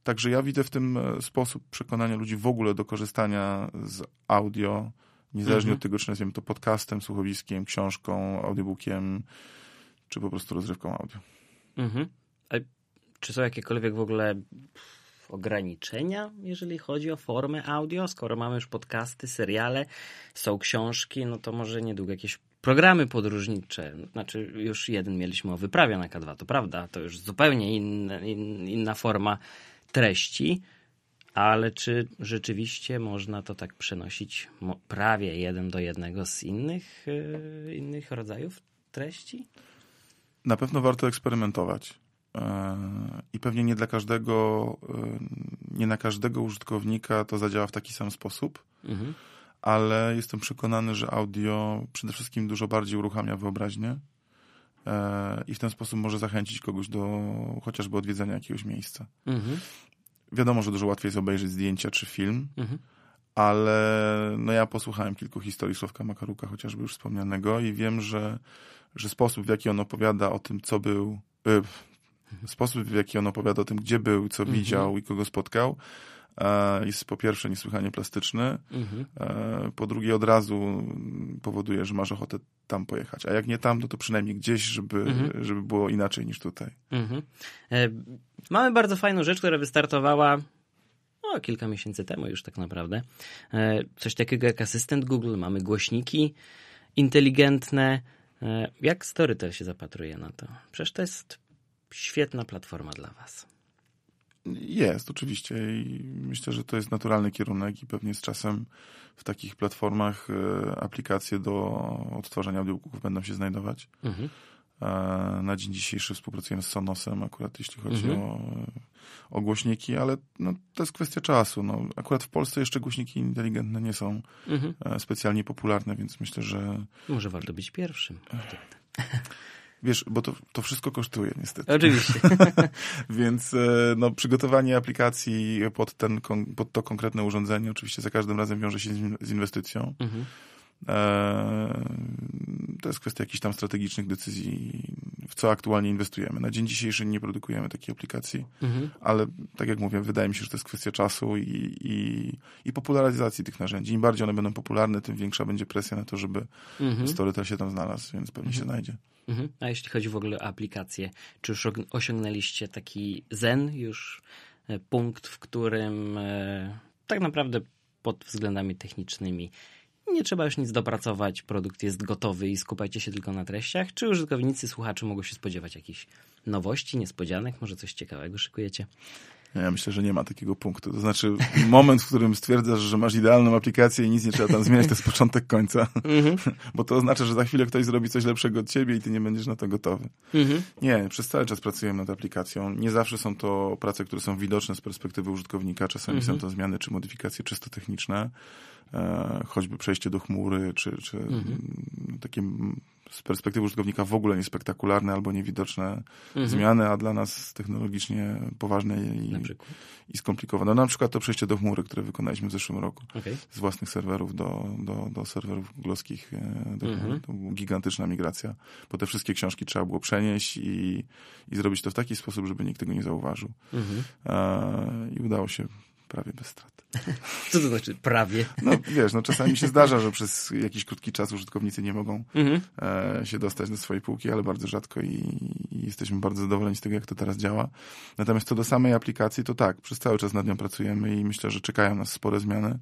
Także ja widzę w tym e, sposób przekonania ludzi w ogóle do korzystania z audio, niezależnie mhm. od tego, czy nazwiemy to podcastem, słuchowiskiem, książką, audiobookiem, czy po prostu rozrywką audio. Mhm. A czy są jakiekolwiek w ogóle ograniczenia, jeżeli chodzi o formę audio? Skoro mamy już podcasty, seriale, są książki, no to może niedługo jakieś programy podróżnicze. Znaczy, już jeden mieliśmy o wyprawie na K2, to prawda, to już zupełnie inna, in, inna forma treści, ale czy rzeczywiście można to tak przenosić prawie jeden do jednego z innych, yy, innych rodzajów treści? Na pewno warto eksperymentować. E, I pewnie nie dla każdego, e, nie na każdego użytkownika to zadziała w taki sam sposób, mhm. ale jestem przekonany, że audio przede wszystkim dużo bardziej uruchamia wyobraźnię i w ten sposób może zachęcić kogoś do chociażby odwiedzenia jakiegoś miejsca. Mhm. Wiadomo, że dużo łatwiej jest obejrzeć zdjęcia czy film, mhm. ale no ja posłuchałem kilku historii Sławka Makaruka, chociażby już wspomnianego i wiem, że, że sposób, w jaki on opowiada o tym, co był, y, sposób, w jaki on opowiada o tym, gdzie był, co mhm. widział i kogo spotkał, E, jest po pierwsze niesłychanie plastyczny, mhm. E, po drugie od razu powoduje, że masz ochotę tam pojechać, a jak nie tam, no to przynajmniej gdzieś, żeby, mhm. żeby było inaczej niż tutaj. Mhm. E, mamy bardzo fajną rzecz, która wystartowała no, kilka miesięcy temu już tak naprawdę. Coś takiego jak asystent Google, mamy głośniki inteligentne. Jak Storytel się zapatruje na to? Przecież to jest świetna platforma dla Was. Jest, oczywiście. I myślę, że to jest naturalny kierunek i pewnie z czasem w takich platformach e, aplikacje do odtwarzania audiobooków będą się znajdować. Mhm. E, na dzień dzisiejszy współpracujemy z Sonosem akurat jeśli chodzi mhm. o, o głośniki, ale no, to jest kwestia czasu. No, akurat w Polsce jeszcze głośniki inteligentne nie są mhm. E, specjalnie popularne, więc myślę, że... Może warto być pierwszym. *laughs* Wiesz, bo to, to wszystko kosztuje niestety. Oczywiście. *laughs* Więc e, no, przygotowanie aplikacji pod, ten, pod to konkretne urządzenie oczywiście za każdym razem wiąże się z inwestycją. Mhm. E, to jest kwestia jakichś tam strategicznych decyzji, w co aktualnie inwestujemy. Na dzień dzisiejszy nie produkujemy takiej aplikacji, mhm. ale tak jak mówię, wydaje mi się, że to jest kwestia czasu i, i, i popularyzacji tych narzędzi. Im bardziej one będą popularne, tym większa będzie presja na to, żeby mhm. Storytel się tam znalazł, więc pewnie mhm. się znajdzie. Mhm. A jeśli chodzi w ogóle o aplikacje, czy już osiągnęliście taki zen, już e, punkt, w którym e, tak naprawdę pod względami technicznymi nie trzeba już nic dopracować, produkt jest gotowy i skupiajcie się tylko na treściach? Czy użytkownicy, słuchacze mogą się spodziewać jakichś nowości, niespodzianek, może coś ciekawego szykujecie? Ja myślę, że nie ma takiego punktu. To znaczy, moment, w którym stwierdzasz, że masz idealną aplikację i nic nie trzeba tam zmieniać, to jest początek końca. Mm -hmm. *laughs* Bo to oznacza, że za chwilę ktoś zrobi coś lepszego od ciebie i ty nie będziesz na to gotowy. Mm -hmm. Nie, przez cały czas pracujemy nad aplikacją. Nie zawsze są to prace, które są widoczne z perspektywy użytkownika. Czasami mm -hmm. są to zmiany czy modyfikacje czysto techniczne. E, choćby przejście do chmury, czy, czy mhm. takie z perspektywy użytkownika w ogóle niespektakularne albo niewidoczne mhm. zmiany, a dla nas technologicznie poważne i, i skomplikowane. No, na przykład to przejście do chmury, które wykonaliśmy w zeszłym roku okay. z własnych serwerów do, do, do serwerów googlowskich. E, do, mhm. To była gigantyczna migracja, bo te wszystkie książki trzeba było przenieść i, i zrobić to w taki sposób, żeby nikt tego nie zauważył. Mhm. E, I udało się prawie bez strat. Co to znaczy prawie? No wiesz, no czasami się zdarza, że przez jakiś krótki czas użytkownicy nie mogą mhm. e, się dostać do swojej półki, ale bardzo rzadko i, i, jesteśmy bardzo zadowoleni z tego, jak to teraz działa. Natomiast co do samej aplikacji, to tak, przez cały czas nad nią pracujemy i myślę, że czekają nas spore zmiany.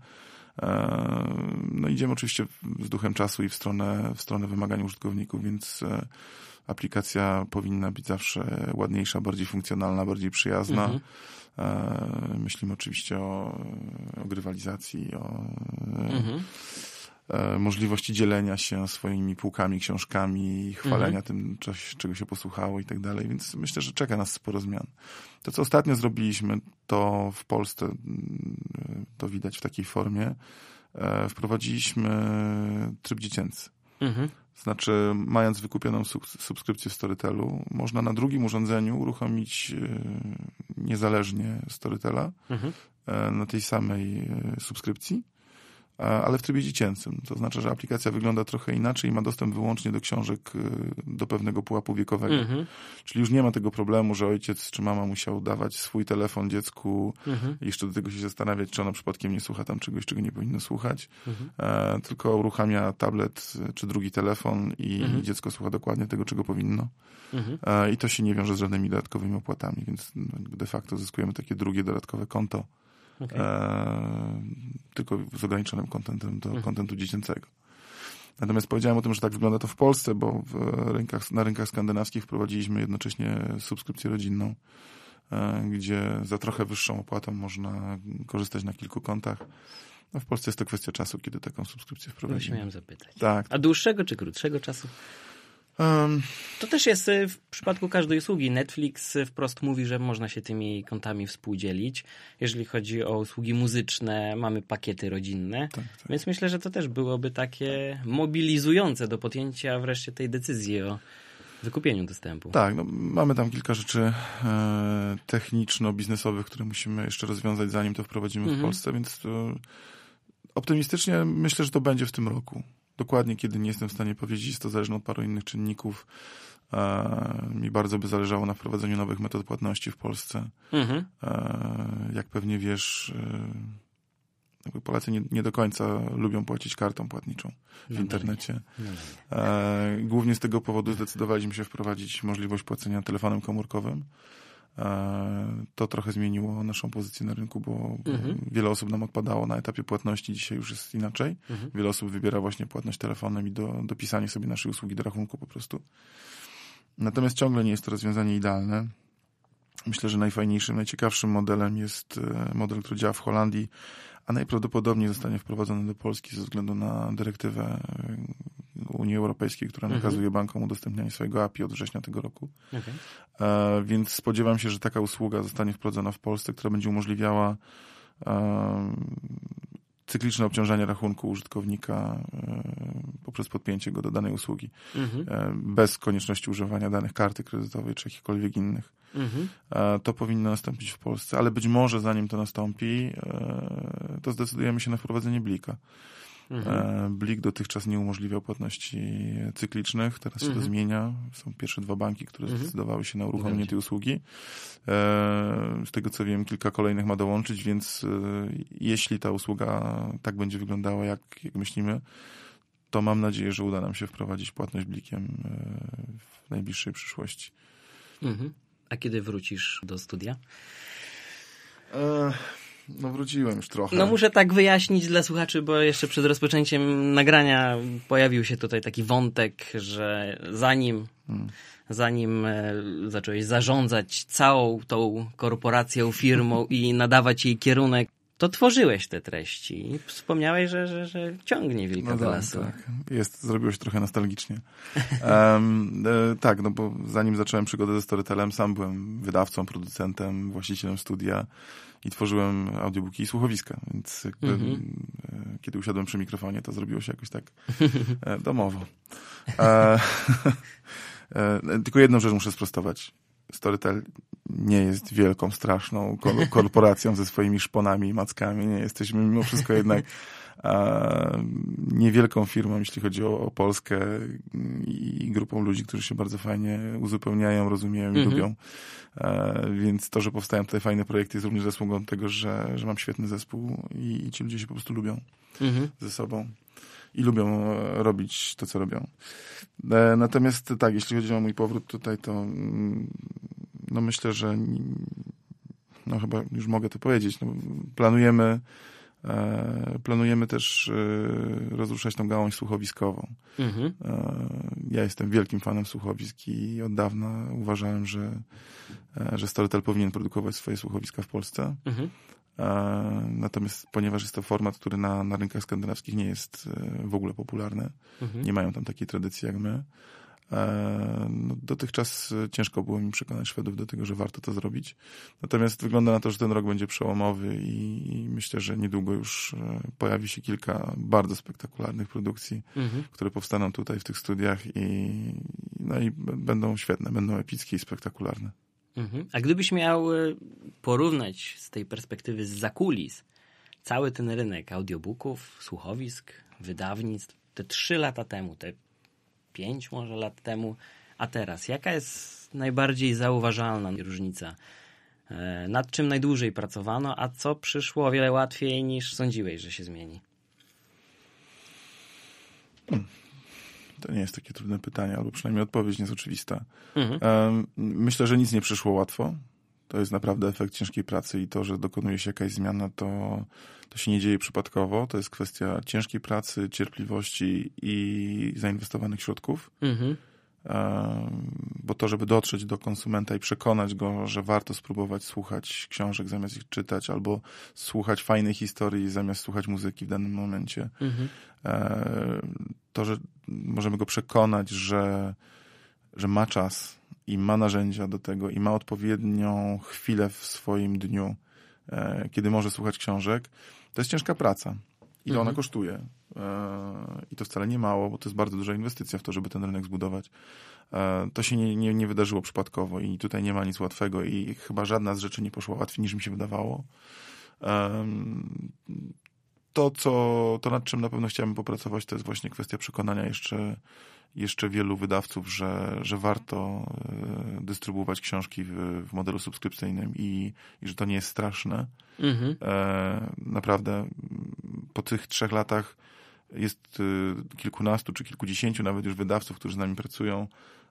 E, no idziemy oczywiście z duchem czasu i w stronę, w stronę wymagań użytkowników, więc e, aplikacja powinna być zawsze ładniejsza, bardziej funkcjonalna, bardziej przyjazna. Mhm. E, myślimy oczywiście o, o grywalizacji, o mhm. Możliwości dzielenia się swoimi półkami, książkami, chwalenia mhm. tym, coś, czego się posłuchało i tak dalej, więc myślę, że czeka nas sporo zmian. To, co ostatnio zrobiliśmy, to w Polsce, mm, to widać w takiej formie, e, wprowadziliśmy tryb dziecięcy. Mhm. Znaczy, mając wykupioną subskrypcję w Storytelu, można na drugim urządzeniu uruchomić e, niezależnie Storytela mhm. E, na tej samej subskrypcji ale w trybie dziecięcym. To znaczy, że aplikacja wygląda trochę inaczej i ma dostęp wyłącznie do książek y, do pewnego pułapu wiekowego. Mhm. Czyli już nie ma tego problemu, że ojciec czy mama musiał dawać swój telefon dziecku mhm. i jeszcze do tego się zastanawiać, czy ono przypadkiem nie słucha tam czegoś, czego nie powinno słuchać, mhm. e, tylko uruchamia tablet czy drugi telefon i mhm. dziecko słucha dokładnie tego, czego powinno. Mhm. E, I to się nie wiąże z żadnymi dodatkowymi opłatami, więc de facto zyskujemy takie drugie dodatkowe konto okay. e, tylko z ograniczonym kontentem do mhm. kontentu dziecięcego. Natomiast powiedziałem o tym, że tak wygląda to w Polsce, bo w rynkach, na rynkach skandynawskich wprowadziliśmy jednocześnie subskrypcję rodzinną, e, gdzie za trochę wyższą opłatą można korzystać na kilku kontach. No w Polsce jest to kwestia czasu, kiedy taką subskrypcję wprowadzimy. Miałem zapytać. Tak. A dłuższego czy krótszego czasu? Um, to też jest y, w przypadku każdej usługi. Netflix y, wprost mówi, że można się tymi kontami współdzielić. Jeżeli chodzi o usługi muzyczne, mamy pakiety rodzinne. Tak, tak. Więc myślę, że to też byłoby takie mobilizujące do podjęcia wreszcie tej decyzji o wykupieniu dostępu. Tak, no, mamy tam kilka rzeczy e, techniczno-biznesowych, które musimy jeszcze rozwiązać, zanim to wprowadzimy mhm. w Polsce, więc to, optymistycznie myślę, że to będzie w tym roku. Dokładnie kiedy nie jestem w stanie powiedzieć, jest to zależne od paru innych czynników. E, mi bardzo by zależało na wprowadzeniu nowych metod płatności w Polsce. Mhm. E, jak pewnie wiesz, e, Polacy nie, nie, do końca lubią płacić kartą płatniczą w no internecie. No. E, głównie z tego powodu zdecydowaliśmy się wprowadzić możliwość płacenia telefonem komórkowym. E, to trochę zmieniło naszą pozycję na rynku, bo mhm. wiele osób nam odpadało na etapie płatności, dzisiaj już jest inaczej. Mhm. Wiele osób wybiera właśnie płatność telefonem i do, dopisanie sobie naszej usługi do rachunku po prostu. Natomiast ciągle nie jest to rozwiązanie idealne. Myślę, że najfajniejszym, najciekawszym modelem jest e, model, który działa w Holandii, a najprawdopodobniej zostanie wprowadzony do Polski ze względu na dyrektywę e, Unii Europejskiej, która mhm. nakazuje bankom udostępnianie swojego API od września tego roku. Okay. E, więc spodziewam się, że taka usługa zostanie wprowadzona w Polsce, która będzie umożliwiała e, cykliczne obciążanie rachunku użytkownika e, poprzez podpięcie go do danej usługi, mhm. e, bez konieczności używania danych karty kredytowej czy jakichkolwiek innych. Mhm. E, to powinno nastąpić w Polsce, ale być może zanim to nastąpi, to zdecydujemy się na wprowadzenie blika. Mhm. E, Blik dotychczas nie umożliwiał płatności cyklicznych, teraz mhm. się to mhm. zmienia. Są pierwsze dwa banki, które mhm. zdecydowały się na uruchomienie tej usługi. E, z tego co wiem, kilka kolejnych ma dołączyć, więc e, jeśli ta usługa tak będzie wyglądała, jak, jak myślimy, to mam nadzieję, że uda nam się wprowadzić płatność blikiem w najbliższej przyszłości. Mhm. A kiedy wrócisz do studia? No wróciłem już trochę. No muszę tak wyjaśnić dla słuchaczy, bo jeszcze przed rozpoczęciem nagrania pojawił się tutaj taki wątek, że zanim, hmm. zanim e, zacząłeś zarządzać całą tą korporacją, firmą *laughs* i nadawać jej kierunek, to tworzyłeś te treści i wspomniałeś, że, że, że ciągnie wilka no do tak, lasu. Tak, jest, zrobiło się trochę nostalgicznie. *laughs* um, e, tak, no bo zanim zacząłem przygodę ze Storytelem, sam byłem wydawcą, producentem, właścicielem studia i tworzyłem audiobooki i słuchowiska, więc jakby, mm -hmm. kiedy usiadłem przy mikrofonie, to zrobiło się jakoś tak *laughs* e, domowo. E, *laughs* e, tylko jedną rzecz muszę sprostować. Storytel nie jest wielką, straszną *laughs* korporacją ze swoimi szponami i mackami. Nie jesteśmy mimo wszystko jednak niewielką firmą, jeśli chodzi o, o Polskę i grupą ludzi, którzy się bardzo fajnie uzupełniają, rozumieją i mhm. lubią. Więc to, że powstają tutaj fajne projekty jest również zasługą tego, że, że mam świetny zespół i, i ci ludzie się po prostu lubią mhm. ze sobą i lubią e, robić to, co robią. E, natomiast tak, jeśli chodzi o mój powrót tutaj, to mm, no myślę, że no chyba już mogę to powiedzieć, no, planujemy e, planujemy też rozruszać tą gałąź słuchowiskową. Mhm. Ja jestem wielkim fanem słuchowisk i od dawna uważałem, że, że Storytel powinien produkować swoje słuchowiska w Polsce. Mhm. Natomiast ponieważ jest to format, który na, na rynkach skandynawskich nie jest w ogóle popularny, mhm. nie mają tam takiej tradycji jak my, no, dotychczas ciężko było mi przekonać Szwedów do tego, że warto to zrobić. Natomiast wygląda na to, że ten rok będzie przełomowy i, i myślę, że niedługo już e, pojawi się kilka bardzo spektakularnych produkcji, mhm. które powstaną tutaj w tych studiach i, no i będą świetne, będą epickie i spektakularne. Mhm. A gdybyś miał e, porównać z tej perspektywy z zakulis cały ten rynek audiobooków, słuchowisk, wydawnictw, te trzy lata temu, te pięć może lat temu, a teraz, jaka jest najbardziej zauważalna różnica? E, nad czym najdłużej pracowano, a co przyszło o wiele łatwiej niż sądziłeś, że się zmieni? Hmm. To nie jest takie trudne pytanie, albo przynajmniej odpowiedź nie jest oczywista. Mhm. Myślę, że nic nie przyszło łatwo. To jest naprawdę efekt ciężkiej pracy i to, że dokonuje się jakaś zmiana, to, to się nie dzieje przypadkowo. To jest kwestia ciężkiej pracy, cierpliwości i zainwestowanych środków. Mhm bo to, żeby dotrzeć do konsumenta i przekonać go, że warto spróbować słuchać książek zamiast ich czytać, albo słuchać fajnej historii zamiast słuchać muzyki w danym momencie. Mhm. To, że możemy go przekonać, że, że ma czas i ma narzędzia do tego i ma odpowiednią chwilę w swoim dniu, e, kiedy może słuchać książek, to jest ciężka praca. Ile mhm. ona kosztuje? E, I to wcale nie mało, bo to jest bardzo duża inwestycja w to, żeby ten rynek zbudować. E, to się nie, nie, nie wydarzyło przypadkowo i tutaj nie ma nic łatwego i chyba żadna z rzeczy nie poszła łatwiej niż mi się wydawało. To, co, to nad czym na pewno chciałbym popracować, to jest właśnie kwestia przekonania jeszcze, jeszcze wielu wydawców, że, że warto e, dystrybuować książki w, w modelu subskrypcyjnym i, i że to nie jest straszne. Mhm. Naprawdę po tych trzech latach jest y, kilkunastu czy kilkudziesięciu nawet już wydawców, którzy z nami pracują,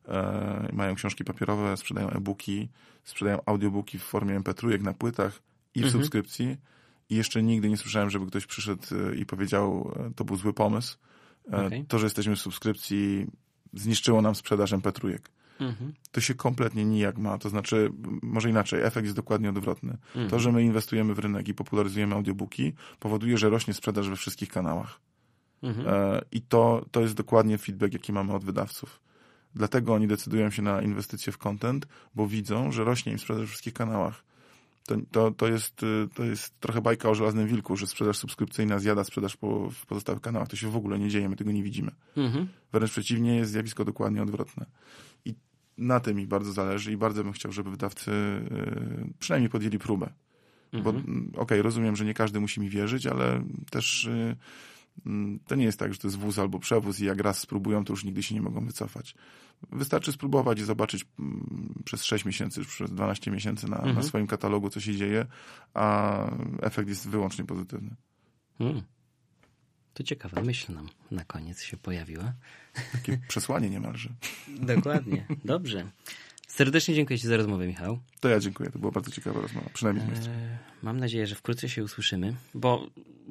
e, mają książki papierowe, sprzedają e-booki, sprzedają audiobooki w formie MP3 na płytach i w mhm. subskrypcji. I jeszcze nigdy nie słyszałem, żeby ktoś przyszedł y, i powiedział, e, to był zły pomysł. E, okay. To, że jesteśmy w subskrypcji, zniszczyło nam sprzedaż MP3. Mhm. To się kompletnie nijak ma. To znaczy, może inaczej, efekt jest dokładnie odwrotny. Mhm. To, że my inwestujemy w rynek i popularyzujemy audiobooki, powoduje, że rośnie sprzedaż we wszystkich kanałach. Mhm. E, I to, to jest dokładnie feedback, jaki mamy od wydawców. Dlatego oni decydują się na inwestycje w content, bo widzą, że rośnie im sprzedaż we wszystkich kanałach. To, to, jest, y, to jest trochę bajka o żelaznym wilku, że sprzedaż subskrypcyjna zjada sprzedaż po, w pozostałych kanałach. To się w ogóle nie dzieje, my tego nie widzimy. Mhm. Wręcz przeciwnie, jest zjawisko dokładnie odwrotne. I na tym mi bardzo zależy i bardzo bym chciał, żeby wydawcy y, przynajmniej podjęli próbę. Mhm. Bo okej, okay, rozumiem, że nie każdy musi mi wierzyć, ale też y, to nie jest tak, że to jest wóz albo przewóz i jak raz spróbują, to już nigdy się nie mogą wycofać. Wystarczy spróbować i zobaczyć mm, przez 6 miesięcy, przez 12 miesięcy na, mhm. na swoim katalogu, co się dzieje, a efekt jest wyłącznie pozytywny. Hmm. To ciekawa myśl nam na koniec się pojawiła. Takie *laughs* przesłanie niemalże. Dokładnie. Dobrze. Serdecznie dziękuję Ci za rozmowę, Michał. To ja dziękuję. To była bardzo ciekawa rozmowa. Przynajmniej z eee, Mam nadzieję, że wkrótce się usłyszymy, bo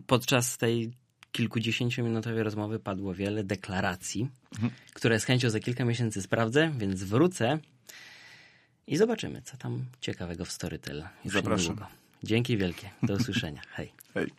podczas tej kilkudziesięciominutowej rozmowy padło wiele deklaracji, mhm. które z chęcią za kilka miesięcy sprawdzę, więc wrócę i zobaczymy, co tam ciekawego w Storytel. Zapraszam. Niedługo. Dzięki wielkie. Do usłyszenia. Hej. Hej.